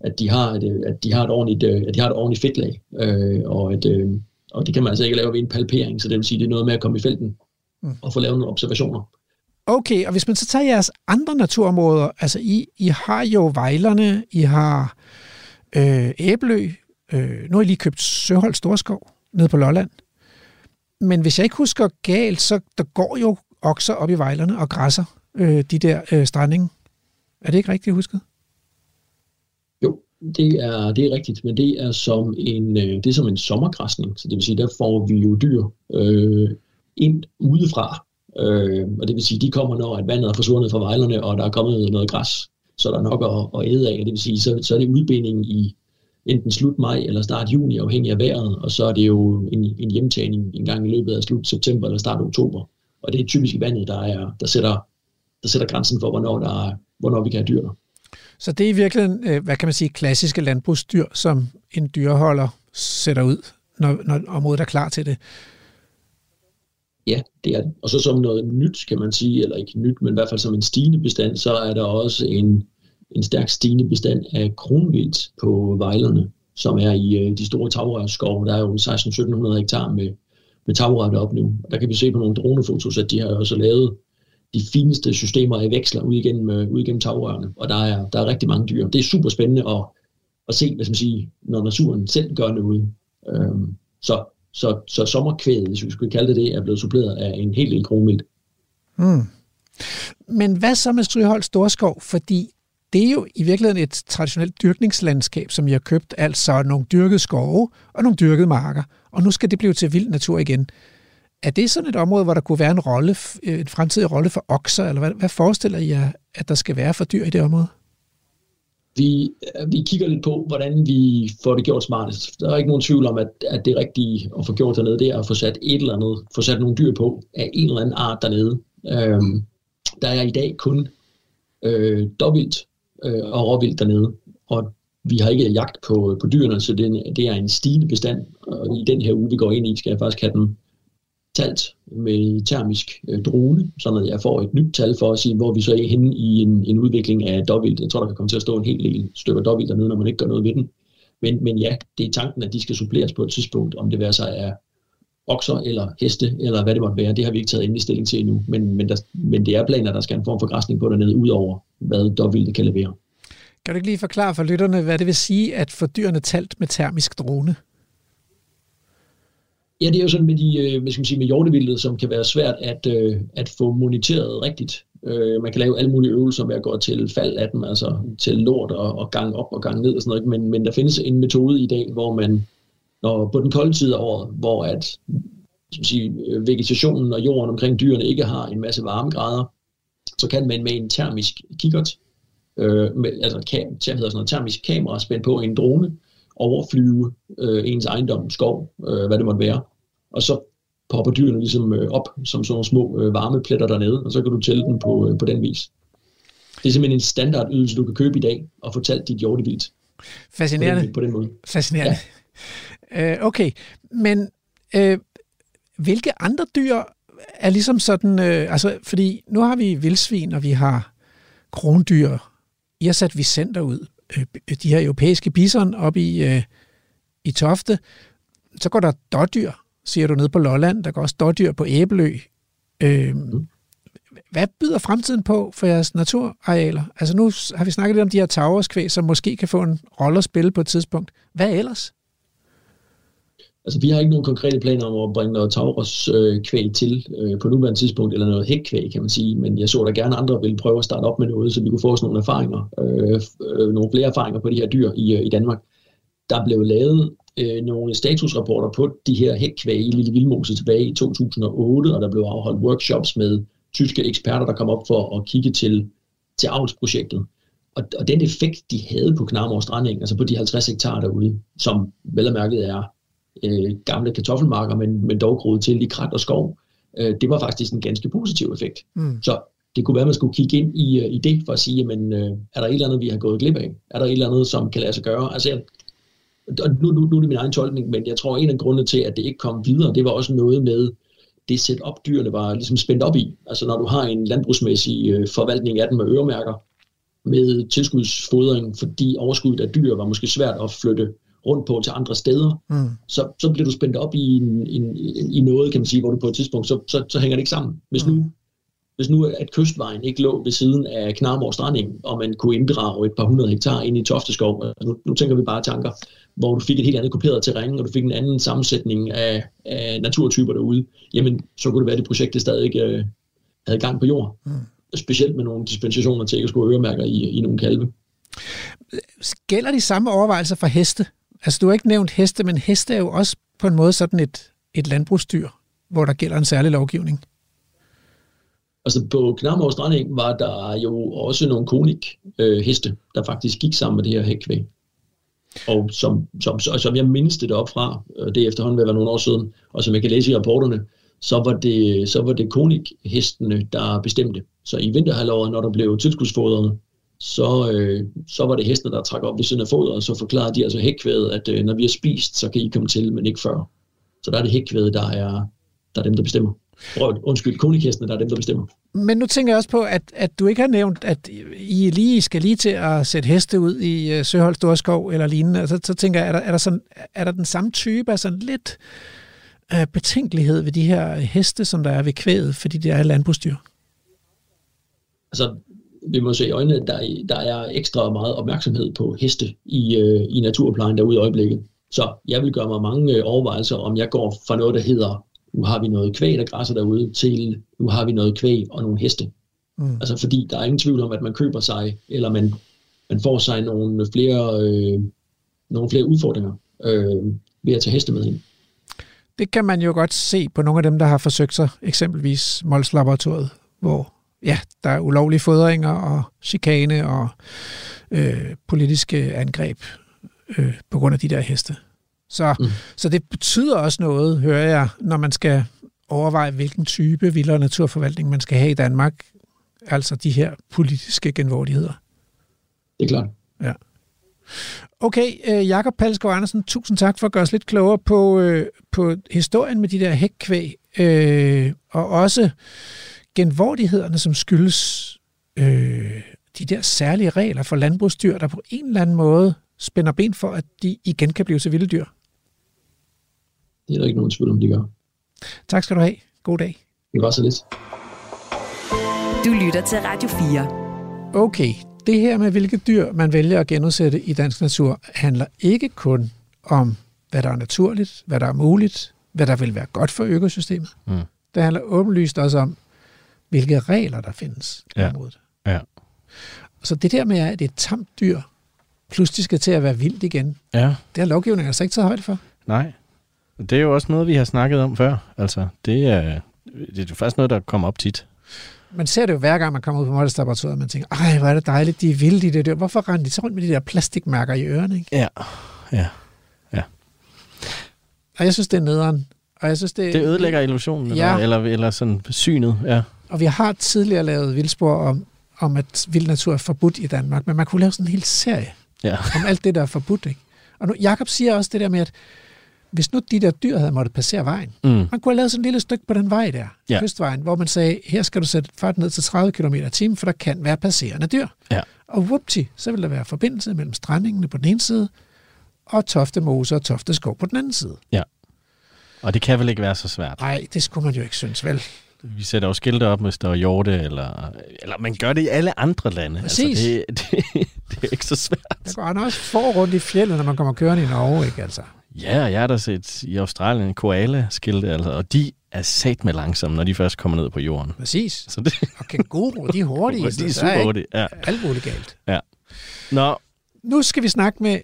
at de har et, at de har et ordentligt, at de har et ordentligt fedtlag, øh, og, at, øh, og det kan man altså ikke lave ved en palpering, så det vil sige, det er noget med at komme i felten mm. og få lavet nogle observationer. Okay, og hvis man så tager jeres andre naturområder, altså I, I har jo Vejlerne, I har øh, Æbelø, øh, nu har I lige købt Søhold Storskov nede på Lolland. Men hvis jeg ikke husker galt, så der går jo okser op i Vejlerne og græsser øh, de der øh, strandinge. Er det ikke rigtigt husket? Jo, det er, det er rigtigt, men det er som en, øh, det er som en sommergræsning, så det vil sige, der får vi jo dyr øh, ind udefra, øh, og det vil sige, de kommer, når at vandet er forsvundet fra vejlerne, og der er kommet noget græs, så der er nok at, at æde af, det vil sige, så, så er det udbinding i enten slut maj eller start juni, afhængig af vejret, og så er det jo en, en hjemtagning en gang i løbet af slut september eller start oktober. Og det er typisk vandet, der, er, der, sætter, der sætter grænsen for, hvornår, der er, hvornår vi kan have dyr. Så det er i virkeligheden, øh, hvad kan man sige, klassiske landbrugsdyr, som en dyreholder sætter ud, når, når området er klar til det. Ja, det er det. Og så som noget nyt, kan man sige, eller ikke nyt, men i hvert fald som en stigende bestand, så er der også en, en stærk stigende bestand af kronvildt på vejlerne, som er i øh, de store tagrørskove. Der er jo 16-1700 hektar med, med tagrør deroppe nu. Og der kan vi se på nogle dronefotos, at de har også lavet de fineste systemer af veksler ud igennem, øh, ud igennem tagrørene, og der er, der er rigtig mange dyr. Det er super spændende at, at se, hvad skal man sige, når naturen selv gør noget. Øhm, så, så, så sommerkvædet, hvis vi skulle kalde det det, er blevet suppleret af en helt del kronvildt. Mm. Men hvad så med Stryhold Storskov? Fordi det er jo i virkeligheden et traditionelt dyrkningslandskab, som I har købt, altså nogle dyrkede skove og nogle dyrkede marker, og nu skal det blive til vild natur igen. Er det sådan et område, hvor der kunne være en rolle, en fremtidig rolle for okser, eller hvad, hvad forestiller I jer, at der skal være for dyr i det område? Vi, vi kigger lidt på, hvordan vi får det gjort smartest. Der er ikke nogen tvivl om, at, at det rigtige at få gjort dernede, det er at få sat et eller andet, få sat nogle dyr på af en eller anden art dernede. Øhm, der er i dag kun øh, dobbelt øh, og råvildt dernede, og vi har ikke jagt på, på dyrene, så det, det er en stigende bestand. Og i den her uge, vi går ind i, skal jeg faktisk have dem talt med termisk øh, drone, at jeg får et nyt tal for at sige, hvor vi så er henne i en, en udvikling af dobbelt. Jeg tror, der kan komme til at stå en hel del stykker dobbelt dernede, når man ikke gør noget ved den. Men, men ja, det er tanken, at de skal suppleres på et tidspunkt, om det vær sig er okser eller heste, eller hvad det måtte være. Det har vi ikke taget endelig stilling til endnu. Men, men, der, men det er planer, at der skal en form for græsning på dernede, udover hvad dobbelt kan levere. Kan du ikke lige forklare for lytterne, hvad det vil sige at få dyrene talt med termisk drone? Ja, det er jo sådan med, de, med, hvad skal man sige, med hjortevildet, som kan være svært at, øh, at få moniteret rigtigt. Øh, man kan lave alle mulige øvelser med at gå til fald af dem, altså til lort og, og gang op og gang ned og sådan noget. Men, men der findes en metode i dag, hvor man, når på den kolde tid af året, hvor at, skal sige, øh, vegetationen og jorden omkring dyrene ikke har en masse varmegrader, så kan man med en termisk kikkert, øh, med, altså kam, hedder sådan noget, termisk kamera spændt på en drone, overflyve øh, ens ejendom, skov, øh, hvad det måtte være. Og så popper dyrene ligesom øh, op som sådan nogle små øh, varmepletter dernede, og så kan du tælle dem på, øh, på den vis. Det er simpelthen en standardydelse, du kan købe i dag, og få talt dit hjortevildt. Fascinerende. På den, på den måde. Fascinerende. Ja. Øh, okay, men øh, hvilke andre dyr er ligesom sådan, øh, altså fordi nu har vi vildsvin, og vi har krondyr. I har sat Vicenter ud øh, de her europæiske bison op i, øh, i Tofte. Så går der dårdyr, siger du, ned på Lolland. Der går også dårdyr på Æbelø. Øh, hvad byder fremtiden på for jeres naturarealer? Altså nu har vi snakket lidt om de her tagerskvæg, som måske kan få en rolle at spille på et tidspunkt. Hvad ellers? Altså, vi har ikke nogen konkrete planer om at bringe noget Taurus øh, kvæg til øh, på nuværende tidspunkt, eller noget hækkvæg, kan man sige. Men jeg så da gerne andre ville prøve at starte op med noget, så vi kunne få os nogle erfaringer, øh, øh, nogle flere erfaringer på de her dyr i, øh, i Danmark. Der blev lavet øh, nogle statusrapporter på de her hækkvæg i Lille Vildmose tilbage i 2008, og der blev afholdt workshops med tyske eksperter, der kom op for at kigge til, til avlsprojektet. Og, og den effekt, de havde på Knarmor Stranding, altså på de 50 hektar derude, som vel og mærket er øh, gamle kartoffelmarker, men, men dog groet til i krat og skov, øh, det var faktisk en ganske positiv effekt. Mm. Så det kunne være, at man skulle kigge ind i, øh, i det for at sige, jamen, øh, er der et eller andet, vi har gået glip af? Er der et eller andet, som kan lade sig gøre? Altså, jeg, og nu, nu, nu er det min egen tolkning, men jeg tror, en af grundene til, at det ikke kom videre, det var også noget med det setup, dyrene var ligesom spændt op i. Altså når du har en landbrugsmæssig øh, forvaltning af dem med øremærker, med tilskudsfodring, fordi overskuddet af dyr var måske svært at flytte rundt på til andre steder, mm. så, så bliver du spændt op i, en, en, i noget, kan man sige, hvor du på et tidspunkt, så, så, så hænger det ikke sammen. Hvis mm. nu hvis nu at kystvejen ikke lå ved siden af Knarmor Stranding, og man kunne inddrage et par hundrede hektar ind i Tofteskov, altså nu, nu tænker vi bare tanker, hvor du fik et helt andet kuperet terræn, og du fik en anden sammensætning af, af naturtyper derude, jamen så kunne det være, at det projekt stadig øh, havde gang på jord. Mm. Specielt med nogle dispensationer til at skulle øremærker i, i nogle kalve. Gælder de samme overvejelser for heste? Altså du har ikke nævnt heste, men heste er jo også på en måde sådan et, et landbrugsdyr, hvor der gælder en særlig lovgivning. Altså på Knarmor Stranding var der jo også nogle konik øh, heste, der faktisk gik sammen med det her hækvæg. Og som, som, som jeg mindes det op fra, øh, det efterhånden vil være nogle år siden, og som jeg kan læse i rapporterne, så var det, så var det konik-hestene, der bestemte. Så i vinterhalvåret, når der blev tilskudsfodret, så, øh, så var det hestene, der trak op ved siden af fodret, og så forklarede de altså hækkvædet, at øh, når vi har spist, så kan I komme til, men ikke før. Så der er det hækkvædet, der er, der er dem, der bestemmer. Undskyld, konikæstene, der er dem, der bestemmer. Men nu tænker jeg også på, at, at du ikke har nævnt, at I lige skal lige til at sætte heste ud i uh, Søhold Storskov eller lignende. Altså, så tænker jeg, er der, er der, sådan, er der den samme type af sådan lidt uh, betænkelighed ved de her heste, som der er ved kvædet, fordi det er landbrugsdyr? Altså, vi må se i øjnene, at der, der er ekstra meget opmærksomhed på heste i, uh, i naturplejen derude i øjeblikket. Så jeg vil gøre mig mange overvejelser, om jeg går fra noget, der hedder nu har vi noget kvæg, der græsser derude, til nu har vi noget kvæg og nogle heste. Mm. Altså fordi der er ingen tvivl om, at man køber sig, eller man, man får sig nogle flere, øh, nogle flere udfordringer øh, ved at tage heste med ind. Det kan man jo godt se på nogle af dem, der har forsøgt sig, eksempelvis Mols Laboratoriet, hvor ja, der er ulovlige fodringer og chikane og øh, politiske angreb øh, på grund af de der heste. Så, mm. så det betyder også noget, hører jeg, når man skal overveje, hvilken type vild- og naturforvaltning man skal have i Danmark. Altså de her politiske genvordigheder. Det er klart. Ja. Okay, øh, Jakob Palskov Andersen, tusind tak for at gøre os lidt klogere på, øh, på historien med de der hækkvæg, øh, og også genvordighederne, som skyldes øh, de der særlige regler for landbrugsdyr, der på en eller anden måde spænder ben for, at de igen kan blive til vilde dyr. Det er der ikke nogen tvivl om, de gør. Tak skal du have. God dag. Det var så lidt. Du lytter til Radio 4. Okay, det her med, hvilke dyr man vælger at genudsætte i dansk natur, handler ikke kun om, hvad der er naturligt, hvad der er muligt, hvad der vil være godt for økosystemet. Mm. Det handler åbenlyst også om, hvilke regler der findes ja. området. Ja. Så det der med, at et tamt dyr pludselig skal til at være vildt igen, ja. det har lovgivningen altså ikke taget højde for. Nej. Det er jo også noget, vi har snakket om før. Altså, det er, det er jo faktisk noget, der kommer op tit. Man ser det jo hver gang, man kommer ud på Moldeslaboratoriet, og man tænker, ej, hvor er det dejligt, de er vilde, de der dyr. Hvorfor render de så rundt med de der plastikmærker i ørerne? Ikke? Ja, ja, ja. Og jeg synes, det er nederen. Og jeg synes, det, det ødelægger illusionen, ja. eller, eller, eller sådan synet, ja. Og vi har tidligere lavet vildspor om, om, at vild natur er forbudt i Danmark, men man kunne lave sådan en hel serie ja. om alt det, der er forbudt. Ikke? Og nu, Jacob siger også det der med, at hvis nu de der dyr havde måttet passere vejen, mm. man kunne have lavet sådan et lille stykke på den vej der, ja. kystvejen, hvor man sagde, her skal du sætte fart ned til 30 km i timen, for der kan være passerende dyr. Ja. Og whoopty, så vil der være forbindelse mellem strandingene på den ene side, og Tofte Mose og Tofte Skov på den anden side. Ja. Og det kan vel ikke være så svært? Nej, det skulle man jo ikke synes, vel? Vi sætter jo skilte op, hvis der er hjorte, eller, eller man gør det i alle andre lande. Altså, Præcis. Altså, det, det, det er ikke så svært. Der går han også for rundt i fjellet, når man kommer kørende i Norge, ikke altså? Ja, jeg har da set i Australien koala-skilte, altså, og de er sat med langsomme, når de først kommer ned på jorden. Præcis. Så det... Og kænguru, de er hurtige. de er super hurtige, ja. Alt muligt galt. Ja. Nå. Nu skal vi snakke med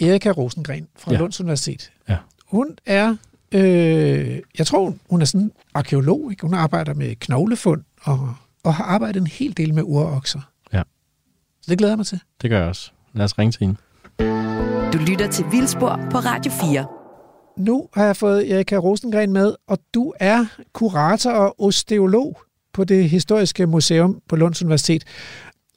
Erika Rosengren fra ja. Lunds Universitet. Ja. Hun er, øh, jeg tror, hun er sådan arkeolog. Ikke? Hun arbejder med knoglefund og, og har arbejdet en hel del med urokser. Ja. Så det glæder jeg mig til. Det gør jeg også. Lad os ringe til hende. Du lytter til Vildspor på Radio 4. Nu har jeg fået Erika Rosengren med, og du er kurator og osteolog på det Historiske Museum på Lunds Universitet.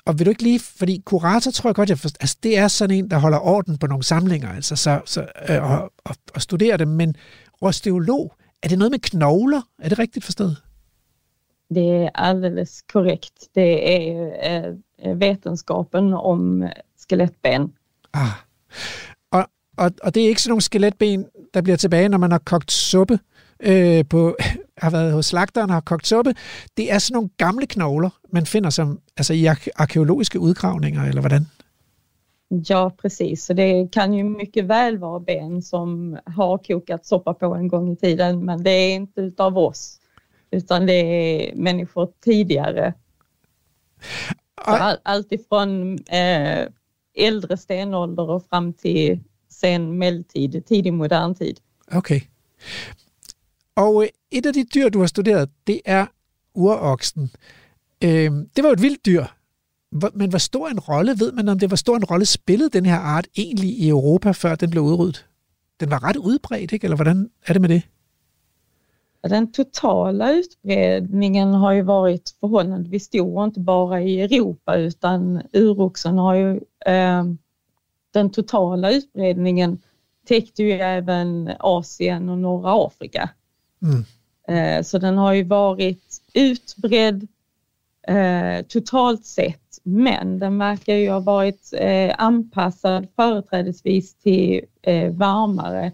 Og vil du ikke lige, fordi kurator tror jeg godt, jeg forstår, altså det er sådan en, der holder orden på nogle samlinger, altså så, så, øh, og, og, og studerer dem, men osteolog, er det noget med knogler? Er det rigtigt forstået? Det är alldeles korrekt. Det är eh, vetenskapen om skelettben. Ah. Og, og, og det er ikke sådan nogle skeletben, der bliver tilbage, når man har kogt suppe øh, på, har været hos slagteren og har kogt suppe. Det er sådan nogle gamle knogler, man finder som, altså i arkeologiske udgravninger, eller hvordan? Ja, precis. Så det kan ju mycket väl vara ben som har kokat soppa på en gång i tiden, men det är inte utav oss, utan det är människor tidigare. All, allt ifrån eh, äldre stenålder och fram till sen medeltid, tidig modern tid. Okay. Og et af de dyr, du har studeret, det er uroksen. Øh, det var jo et vildt dyr, men hvor stor en rolle, ved man om det, hvor stor en rolle spillede den her art egentlig i Europa, før den blev udryddet? Den var ret udbredt, ikke? Eller hvordan er det med det? Den totala utbredningen har ju varit förhållandevis stor, inte bara i Europa utan uroxen har ju eh, den totala utbredningen täckte ju även Asien och norra Afrika. Mm. Eh, så den har ju varit utbredd eh, totalt sett men den verkar ju ha varit eh, anpassad företrädesvis till eh, varmare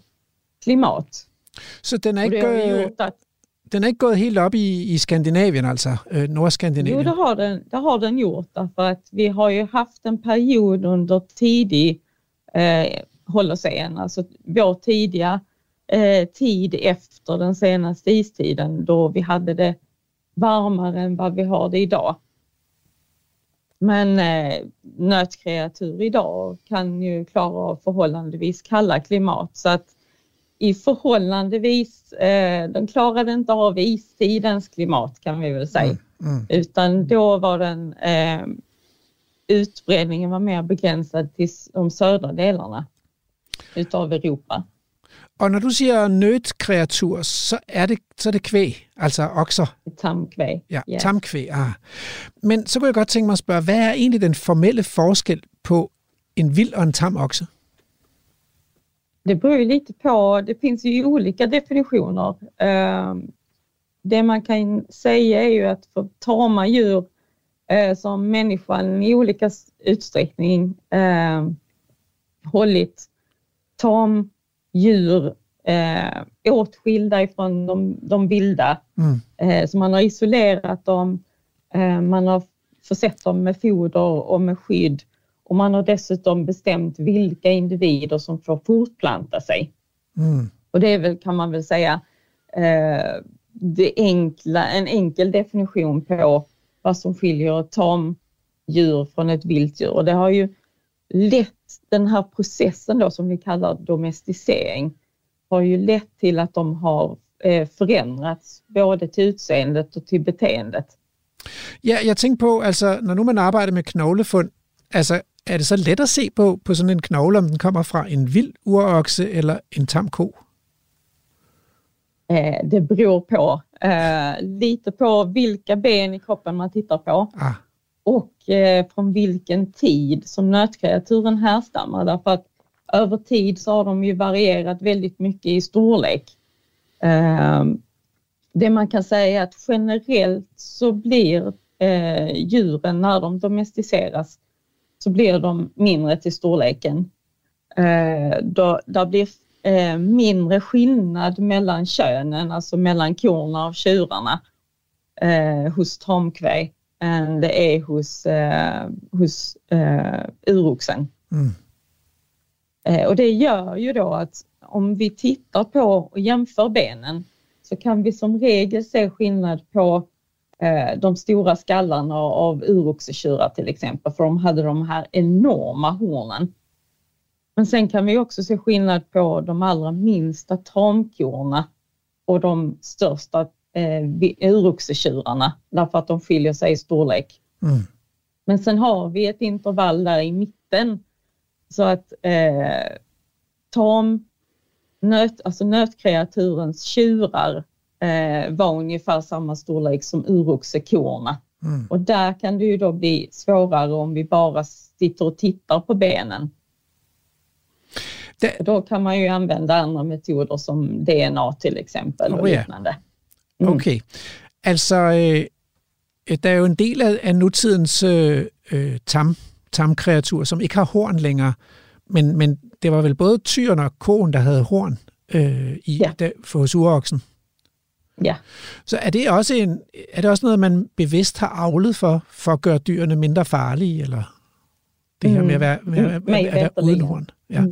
klimat. Så den er, ikke at, den er ikke gået helt op i, i Skandinavien, altså øh, Nordskandinavien? Jo, det har, den, det har den gjort, därför att vi har ju haft en period under tidig eh, Holocen, alltså vår tidiga eh, tid efter den senaste istiden då vi hade det varmare än vad vi har det idag. Men eh, nötkreatur idag kan ju klara av förhållandevis kalla klimat så att i förhållandevis, eh, den klarade inte av istidens klimat kan vi väl säga. Mm, mm. Utan då var den eh, utbredningen var mer begränsad till de södra delarna utav Europa. Og når du siger nødkreatur, så er det, så er det kvæg, altså okser. Tamkvæg. Ja, yes. tamkvæg. Ah. Men så kunne jeg godt tænke mig at spørge, hvad er egentlig den formelle forskel på en vild og en tam okse? Det beror ju lite på, det finns ju olika definitioner. Ehm, det man kan säga är ju att för tama djur eh, som människan i olika utsträckning hållit tam djur eh, åtskilda ifrån de, de vilda. Mm. Eh, så man har isolerat dem, eh, man har försett dem med foder och med skydd och man har dessutom bestämt vilka individer som får fortplanta sig. Mm. Och det är väl, kan man väl säga, eh, det enkla, en enkel definition på vad som skiljer ett tamdjur från ett vilt djur. Och det har ju lett den här processen då som vi kallar domesticering har ju lett till att de har eh, förändrats både till utseendet och till beteendet. Ja, jeg tænker på, altså, når nu man arbejder med knoglefund, altså, er det så let at se på, på sådan en knogle, om den kommer fra en vild urokse eller en tam ko? Eh, det beror på. Eh, lite på vilka ben i kroppen man tittar på. Ah och eh, från vilken tid som nötkreaturen härstammar därför att över tid så har de ju varierat väldigt mycket i storlek. Eh, det man kan säga är att generellt så blir eh, djuren när de domesticeras så blir de mindre till storleken. Eh, då, där blir eh, mindre skillnad mellan könen, alltså mellan korna och tjurarna eh, hos tamkväg än det är hos, eh, hos eh, uroxen. Mm. Eh, och det gör ju då att om vi tittar på och jämför benen så kan vi som regel se skillnad på eh, de stora skallarna av uroxetjurar till exempel, för de hade de här enorma hornen. Men sen kan vi också se skillnad på de allra minsta tamkorna och de största eh, uroxetjurarna därför att de skiljer sig i storlek. Mm. Men sen har vi ett intervall där i mitten så att eh, tam nöt, alltså nötkreaturens tjurar eh, var ungefär samma storlek som uroxekorna. Mm. Och där kan det ju då bli svårare om vi bara sitter och tittar på benen. Det... Då kan man ju använda andra metoder som DNA till exempel och oh, yeah. liknande. Mm. Okay. Altså, øh, der er jo en del af, af nutidens øh, øh, tam, tamkreatur, som ikke har horn længere, men, men det var vel både tyren og koen, der havde horn øh, i, ja. der, for hos uroksen. Ja. Så er det også en, er det også noget, man bevidst har avlet for, for at gøre dyrene mindre farlige, eller det her med at være, med, at, at, at være uden horn? Ja. Mm.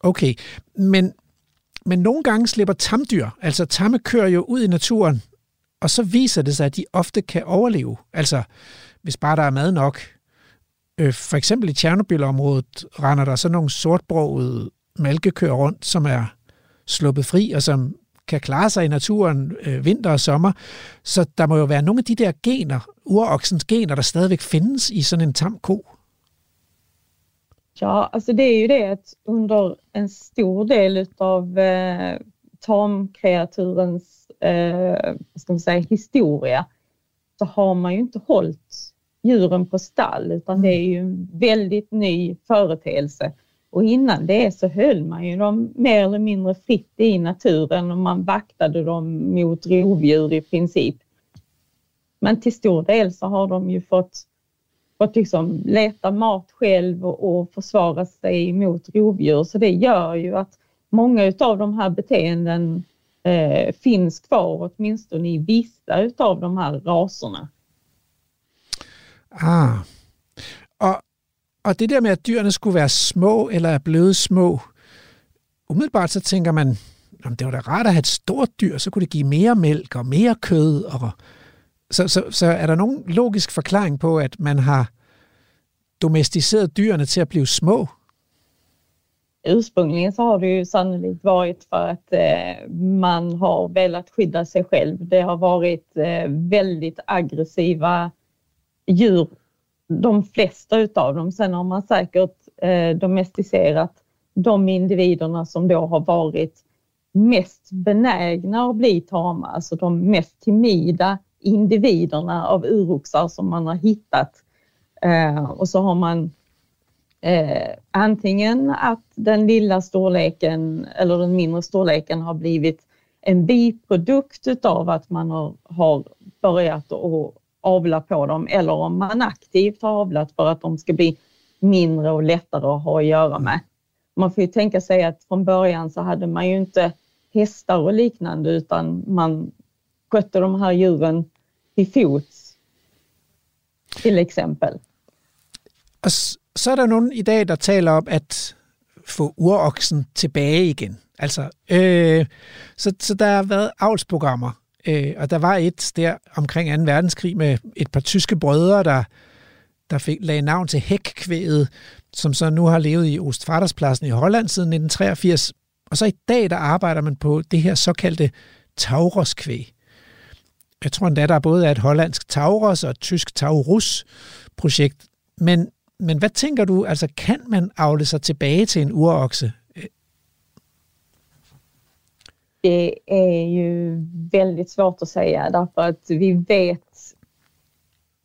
Okay, men, men nogle gange slipper tamdyr, altså tamme kører jo ud i naturen, og så viser det sig, at de ofte kan overleve. Altså, hvis bare der er mad nok. Øh, for eksempel i Tjernobyl-området render der så nogle sortbrogede malkekøer rundt, som er sluppet fri, og som kan klare sig i naturen øh, vinter og sommer. Så der må jo være nogle af de der gener, uroksens gener, der stadigvæk findes i sådan en tam ko. Ja, alltså det är ju det att under en stor del av eh, tamkreaturens eh, ska man säga, historia så har man ju inte hållit djuren på stall utan det är ju en väldigt ny företeelse. Och innan det så höll man ju dem mer eller mindre fritt i naturen och man vaktade dem mot rovdjur i princip. Men till stor del så har de ju fått att liksom leta mat själv och, och försvara sig mot rovdjur. Så det gör ju att många av de här beteenden eh, finns kvar, åtminstone i vissa av de här raserna. Ah. Og, og det der med, at dyrene skulle være små eller er blevet små, umiddelbart så tænker man, om det var da rart at have et stort dyr, så kunne det give mere mælk og mere kød og så, så, så er der nogen logisk forklaring på, at man har domesticeret dyrene til at blive små? Ursprungligen så har det ju sannolikt varit för att eh, man har velat skydda sig själv. Det har varit eh, väldigt aggressiva djur, de flesta utav dem. Sen har man säkert eh, domesticerat de individerna som då har varit mest benägna att bli tama, alltså de mest timida individerna av uroxar som man har hittat. Eh, och så har man eh, antingen att den lilla storleken eller den mindre storleken har blivit en biprodukt utav att man har, har börjat att avla på dem eller om man aktivt har avlat för att de ska bli mindre och lättare att ha att göra med. Man får ju tänka sig att från början så hade man ju inte hästar och liknande utan man skötte de här djuren till fots till exempel. Og så er der nogen i dag, der taler om at få uroksen tilbage igen. Altså, øh, så, så der har været avlsprogrammer, øh, og der var et der omkring 2. verdenskrig med et par tyske brødre, der, der fik, lagde navn til hækkvæget, som så nu har levet i Ostfaderspladsen i Holland siden 1983. Og så i dag, der arbejder man på det her såkaldte Tauroskvæg. Jeg tror endda, der både er et hollandsk Tauros og et tysk Taurus-projekt. Men, men hvad tænker du, altså kan man afle sig tilbage til en urokse? Det är ju väldigt svårt att säga därför att vi vet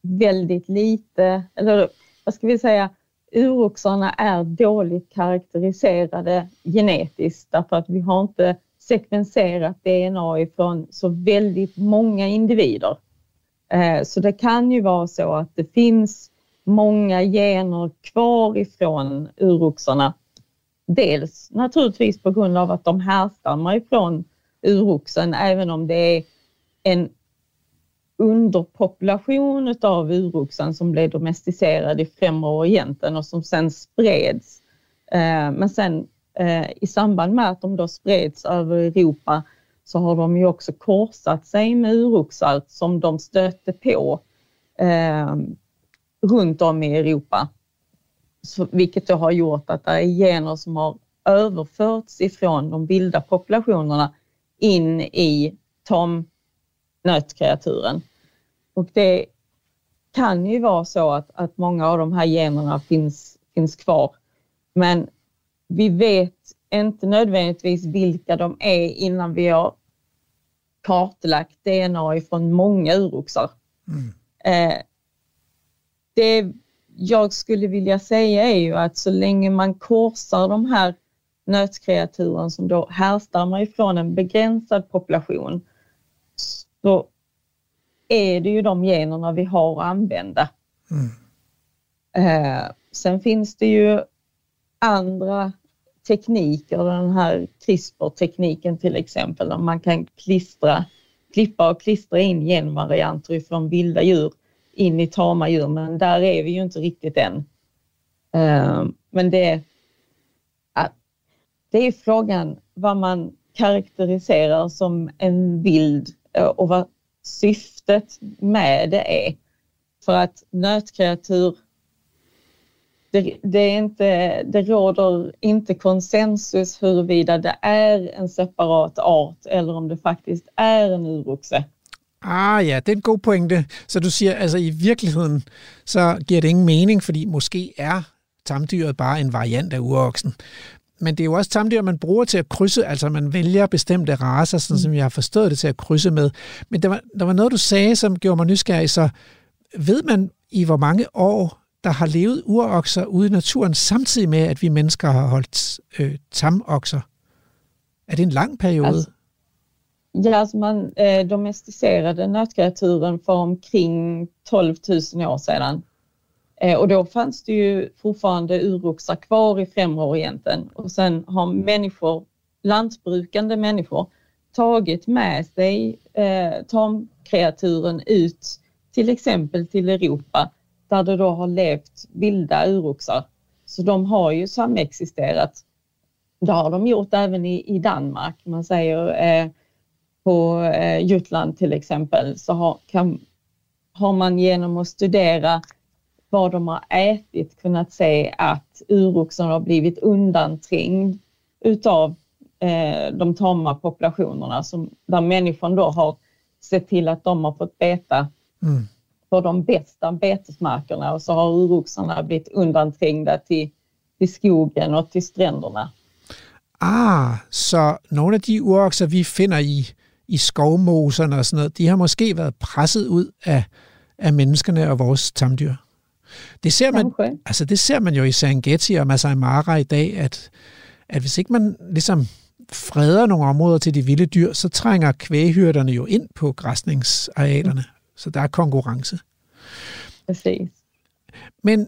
väldigt lite, altså, eller vad ska vi säga, uroxarna är dåligt karaktäriserade genetiskt därför att vi har inte sekvenserat DNA ifrån så väldigt många individer. Eh, så det kan ju vara så att det finns många gener kvar ifrån uroxarna. Dels naturligtvis på grund av att de härstammar ifrån uroxen, även om det är en underpopulation av uroxen som blev domesticerad i Främre Orienten och som sen spreds. Eh, men sen eh, i samband med att de då spreds över Europa så har de ju också korsat sig med uroxar som de stötte på eh, runt om i Europa. Så, vilket då har gjort att det är gener som har överförts ifrån de vilda populationerna in i tamnötkreaturen. Och det kan ju vara så att, att många av de här generna finns, finns kvar. Men vi vet inte nödvändigtvis vilka de är innan vi har kartlagt DNA från många uroxar. Mm. Eh, det jag skulle vilja säga är ju att så länge man korsar de här nötkreaturen som då härstammar ifrån en begränsad population så är det ju de generna vi har att använda. Mm. Eh, sen finns det ju andra tekniker, den här CRISPR-tekniken till exempel, där man kan klistra, klippa och klistra in genvarianter från vilda djur in i tama djur, men där är vi ju inte riktigt än. Eh, men det, det är frågan vad man karaktäriserar som en vild eh, och vad syftet med det är. För att nötkreatur det, det, är inte, det råder inte konsensus huruvida det är en separat art eller om det faktiskt är en uroxe. Ah ja, det er en god pointe. Så du siger, altså i virkeligheden, så giver det ingen mening, fordi måske er tamdyret bare en variant af uroksen. Men det er jo også tamdyr, man bruger til at krydse, altså man vælger bestemte raser, sådan som jeg har forstået det, til at krydse med. Men der var, der var noget, du sagde, som gjorde mig nysgerrig, så ved man i hvor mange år der har levet urokser ude i naturen, samtidig med, at vi mennesker har holdt øh, tamokser? Er det en lang periode? Altså, ja, altså man øh, eh, domesticerade nötkreaturen for omkring 12 000 år sedan. Eh, øh, och då fanns det ju fortfarande uroxar kvar i främre orienten och sen har människor, lantbrukande människor, tagit med sig eh, tamkreaturen ut till exempel till Europa där det då har levt vilda uroxar. Så de har ju samexisterat. Det har de gjort även i, i Danmark. Man säger eh, på eh, Jutland till exempel så har, kan, har man genom att studera vad de har ätit kunnat se att uroxen har blivit undanträngd utav eh, de tama populationerna som, där människan då har sett till att de har fått beta mm på de bästa betesmarkerna och så har uroxarna blivit undanträngda till, till skogen och till stränderna. Ah, så nogle af de urokser, vi finder i, i skovmoserne og sådan noget, de har måske været presset ud af, af menneskerne og vores tamdyr. Det ser man, okay. altså det ser man jo i Serengeti og Masai Mara i dag, at, at hvis ikke man ligesom freder nogle områder til de vilde dyr, så trænger kvæghyrderne jo ind på græsningsarealerne. Så der er konkurrence. Præcis. Men,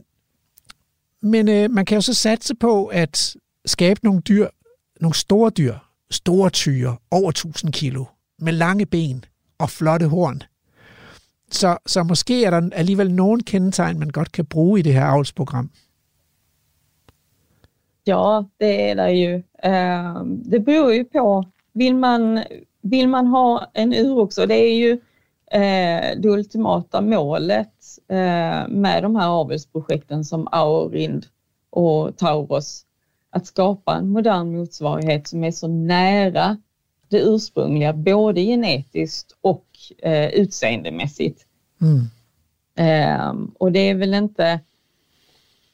men øh, man kan jo så satse på at skabe nogle dyr, nogle store dyr, store tyre, over 1000 kilo, med lange ben og flotte horn. Så, så måske er der alligevel nogle kendetegn, man godt kan bruge i det her avlsprogram. Ja, det är det ju. Det beror ju på. Vill man, vill man ha en urox, och det är ju eh, det ultimata målet eh, med de här avelsprojekten som Aurind och Tauros, att skapa en modern motsvarighet som är så nära det ursprungliga, både genetiskt och eh, utseendemässigt. Mm. Eh, och det är väl inte,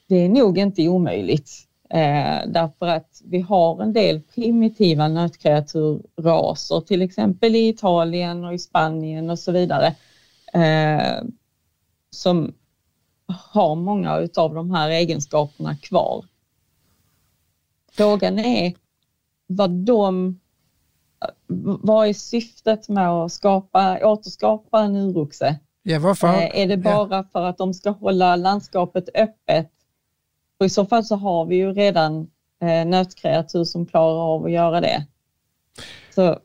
det är nog inte omöjligt. Eh, därför att vi har en del primitiva nötkreaturraser, till exempel i Italien och i Spanien och så vidare, eh, som har många av de här egenskaperna kvar. Frågan är vad de vad är syftet med att skapa, återskapa en uroxe? Ja, varför? Eh, är det bara ja. för att de ska hålla landskapet öppet och I så fall så har vi ju redan eh, nötkreatur som klarar av att göra det. Så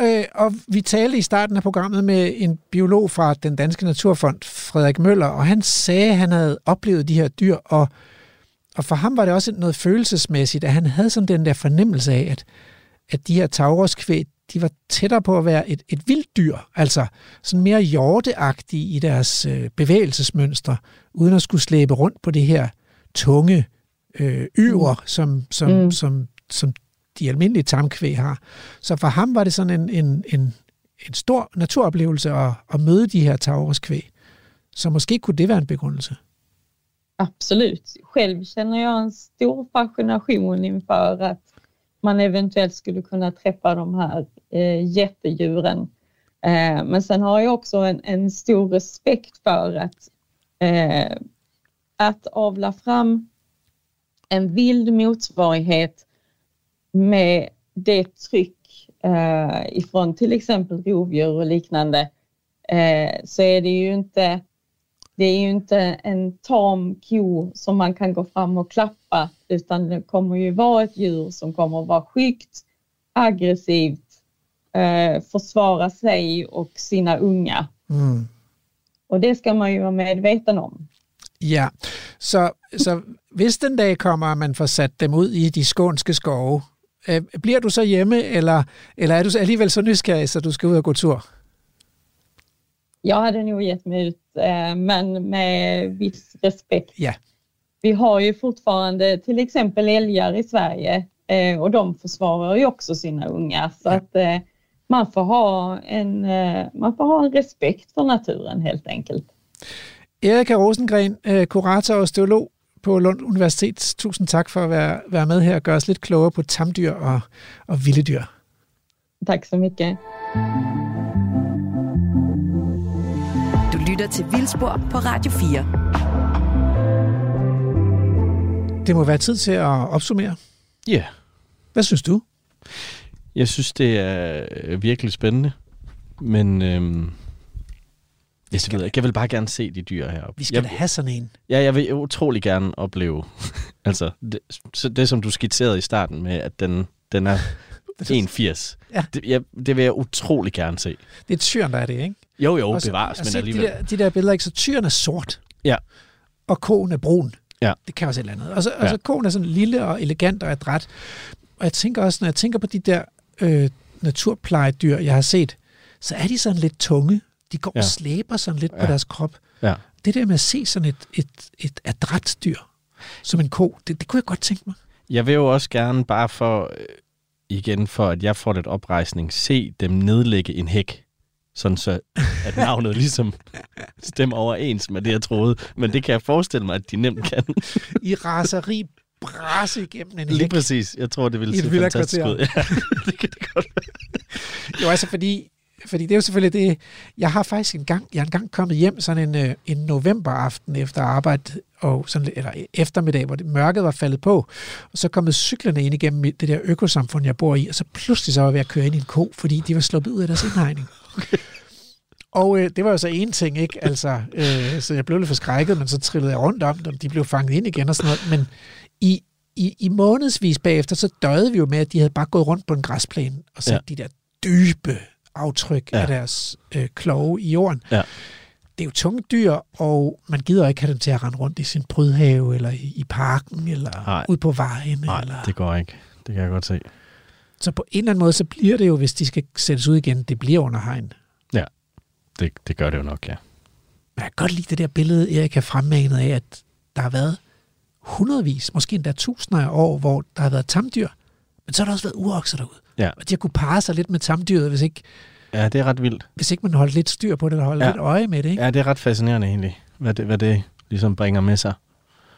øh, og vi talte i starten af programmet med en biolog fra den Danske Naturfond, Frederik Møller, og han sagde, at han havde oplevet de her dyr, og, og for ham var det også noget følelsesmæssigt, at han havde sådan den der fornemmelse af, at, at de her tauroskvæg, de var tættere på at være et, et vildt dyr, altså sådan mere hjorteagtige i deres øh, bevægelsesmønstre, uden at skulle slæbe rundt på det her tunge øh, yver, mm. som, som, mm. som, som de almindelige tamkvæg har. Så for ham var det sådan en, en, en, en stor naturoplevelse at, at møde de her tauruskvæg. Så måske kunne det være en begrundelse. Absolut. Själv känner jag en stor fascination inför att man eventuellt skulle kunna träffa de här eh, jättedjuren. Eh, men sen har jag också en, en stor respekt för att, eh, att avla fram en vild motsvarighet med det tryck eh, ifrån till exempel rovdjur och liknande eh, så är det ju inte det är ju inte en tam ko som man kan gå fram och klappa utan det kommer ju vara ett djur som kommer vara skyggt, aggressivt, eh, försvara sig och sina unga. Mm. Och det ska man ju vara medveten om. Ja, så, så hvis den dag kommer, at man får sat dem ud i de skånske skove, øh, bliver du så hjemme, eller, eller er du alligevel så nysgerrig, så du skal ud og gå tur? Jag hade nog gett mig ut, eh, men med viss respekt. Ja. Vi har ju fortfarande till exempel älgar i Sverige eh, och de försvarar ju också sina unga. Så att eh, man får, ha en, man får ha en respekt för naturen helt enkelt. Erika Rosengren, kurator og osteolog på Lund Universitet. Tusind tak for at være, være med her og gøre os lidt klogere på tamdyr og, og vilde dyr. Tak så mycket. Du lytter til Vildspor på Radio 4. Det må være tid til at opsummere. Ja. Yeah. Hvad synes du? Jeg synes, det er virkelig spændende. Men øhm, jeg, ved ikke. jeg vil bare gerne se de dyr heroppe. Vi skal jeg, have sådan en. Ja, jeg vil utrolig gerne opleve, altså det, så det, som du skitserede i starten med, at den, den er 1,80. Ja. Det, jeg, det vil jeg utrolig gerne se. Det er tyren, der er det, ikke? Jo, jo, Også, bevares, men alligevel. De der, de der billeder, ikke? Så tyren er sort. Ja. Og konen er brun. Ja. Det kan også et eller andet. Og så, ja. og så konen er sådan lille og elegant og adræt. Og jeg tænker også, når jeg tænker på de der øh, naturplejedyr, jeg har set, så er de sådan lidt tunge. De går ja. og slæber sådan lidt ja. på deres krop. Ja. Det der med at se sådan et, et, et adræt dyr som en ko, det, det kunne jeg godt tænke mig. Jeg vil jo også gerne bare for, øh, igen for at jeg får lidt oprejsning, se dem nedlægge en hæk sådan så at navnet ligesom stemmer overens med det, jeg troede. Men det kan jeg forestille mig, at de nemt kan. I raseri brasse igennem en Lige hæk. præcis. Jeg tror, det ville se fantastisk ud. Ja, det kan det godt være. Jo, altså fordi fordi det er jo selvfølgelig det, jeg har faktisk en gang, jeg er engang kommet hjem sådan en, øh, en novemberaften efter arbejde, og sådan, eller eftermiddag, hvor det, mørket var faldet på, og så kommet cyklerne ind igennem det der økosamfund, jeg bor i, og så pludselig så var jeg ved at køre ind i en ko, fordi de var sluppet ud af deres indhegning. Okay. Og øh, det var jo så en ting, ikke? Altså, øh, så jeg blev lidt forskrækket, men så trillede jeg rundt om dem, de blev fanget ind igen og sådan noget. Men i, i, i månedsvis bagefter, så døde vi jo med, at de havde bare gået rundt på en græsplæne og sat ja. de der dybe aftryk ja. af deres øh, kloge i jorden. Ja. Det er jo tunge dyr, og man gider ikke have dem til at rende rundt i sin brydhave, eller i, i parken, eller Nej. ud på vejen. Nej, eller... det går ikke. Det kan jeg godt se. Så på en eller anden måde, så bliver det jo, hvis de skal sættes ud igen, det bliver under hegn. Ja, det, det gør det jo nok, ja. Men jeg kan godt lide det der billede, Erik har fremmanet af, at der har været hundredvis, måske endda tusinder af år, hvor der har været tamdyr, men så har der også været urokser derude. Ja. Og de har kunne parre sig lidt med tamdyret, hvis ikke, ja, det er ret vildt. Hvis ikke man holder lidt styr på det, eller holder ja. lidt øje med det. Ikke? Ja, det er ret fascinerende egentlig, hvad det, hvad det ligesom bringer med sig.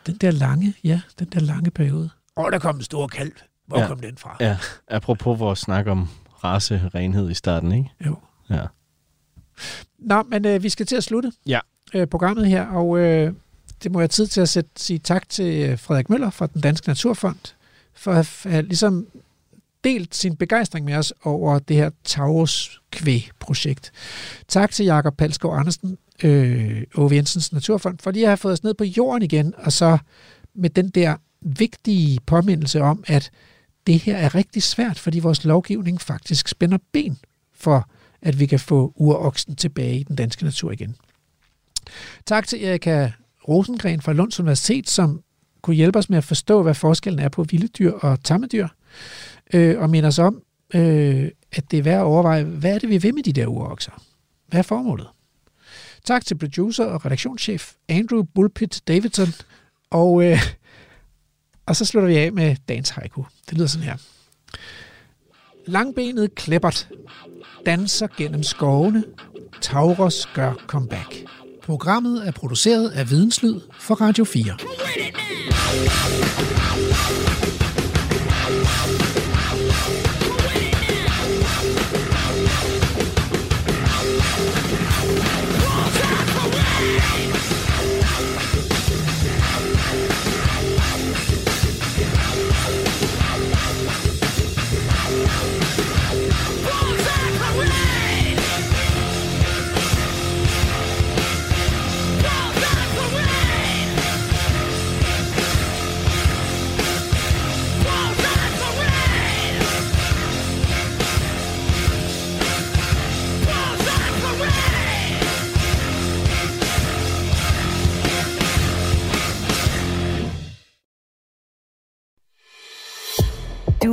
Den der lange, ja, den der lange periode. Og der kom en stor kalv. Hvor ja. kom den fra? Ja, apropos vores snak om race, renhed i starten, ikke? Jo. Ja. Nå, men øh, vi skal til at slutte ja. øh, programmet her, og øh, det må jeg tid til at sætte, sige tak til øh, Frederik Møller fra den Danske Naturfond, for at have ligesom delt sin begejstring med os over det her Taurus Kvæg-projekt. Tak til Jakob Palskov Andersen, øh, Ove Jensens Naturfond, fordi jeg har fået os ned på jorden igen, og så med den der vigtige påmindelse om, at det her er rigtig svært, fordi vores lovgivning faktisk spænder ben for, at vi kan få uroksen tilbage i den danske natur igen. Tak til Erika Rosengren fra Lunds Universitet, som kunne hjælpe os med at forstå, hvad forskellen er på vilde dyr og tammedyr øh, og minder os om, øh, at det er værd at overveje, hvad er det, vi vil med de der urokser? Hvad er formålet? Tak til producer og redaktionschef Andrew Bullpit Davidson, og, øh, og så slutter vi af med dagens haiku. Det lyder sådan her. Langbenet Kleppert danser gennem skovene. Tauros gør comeback. Programmet er produceret af Videnslyd for Radio 4.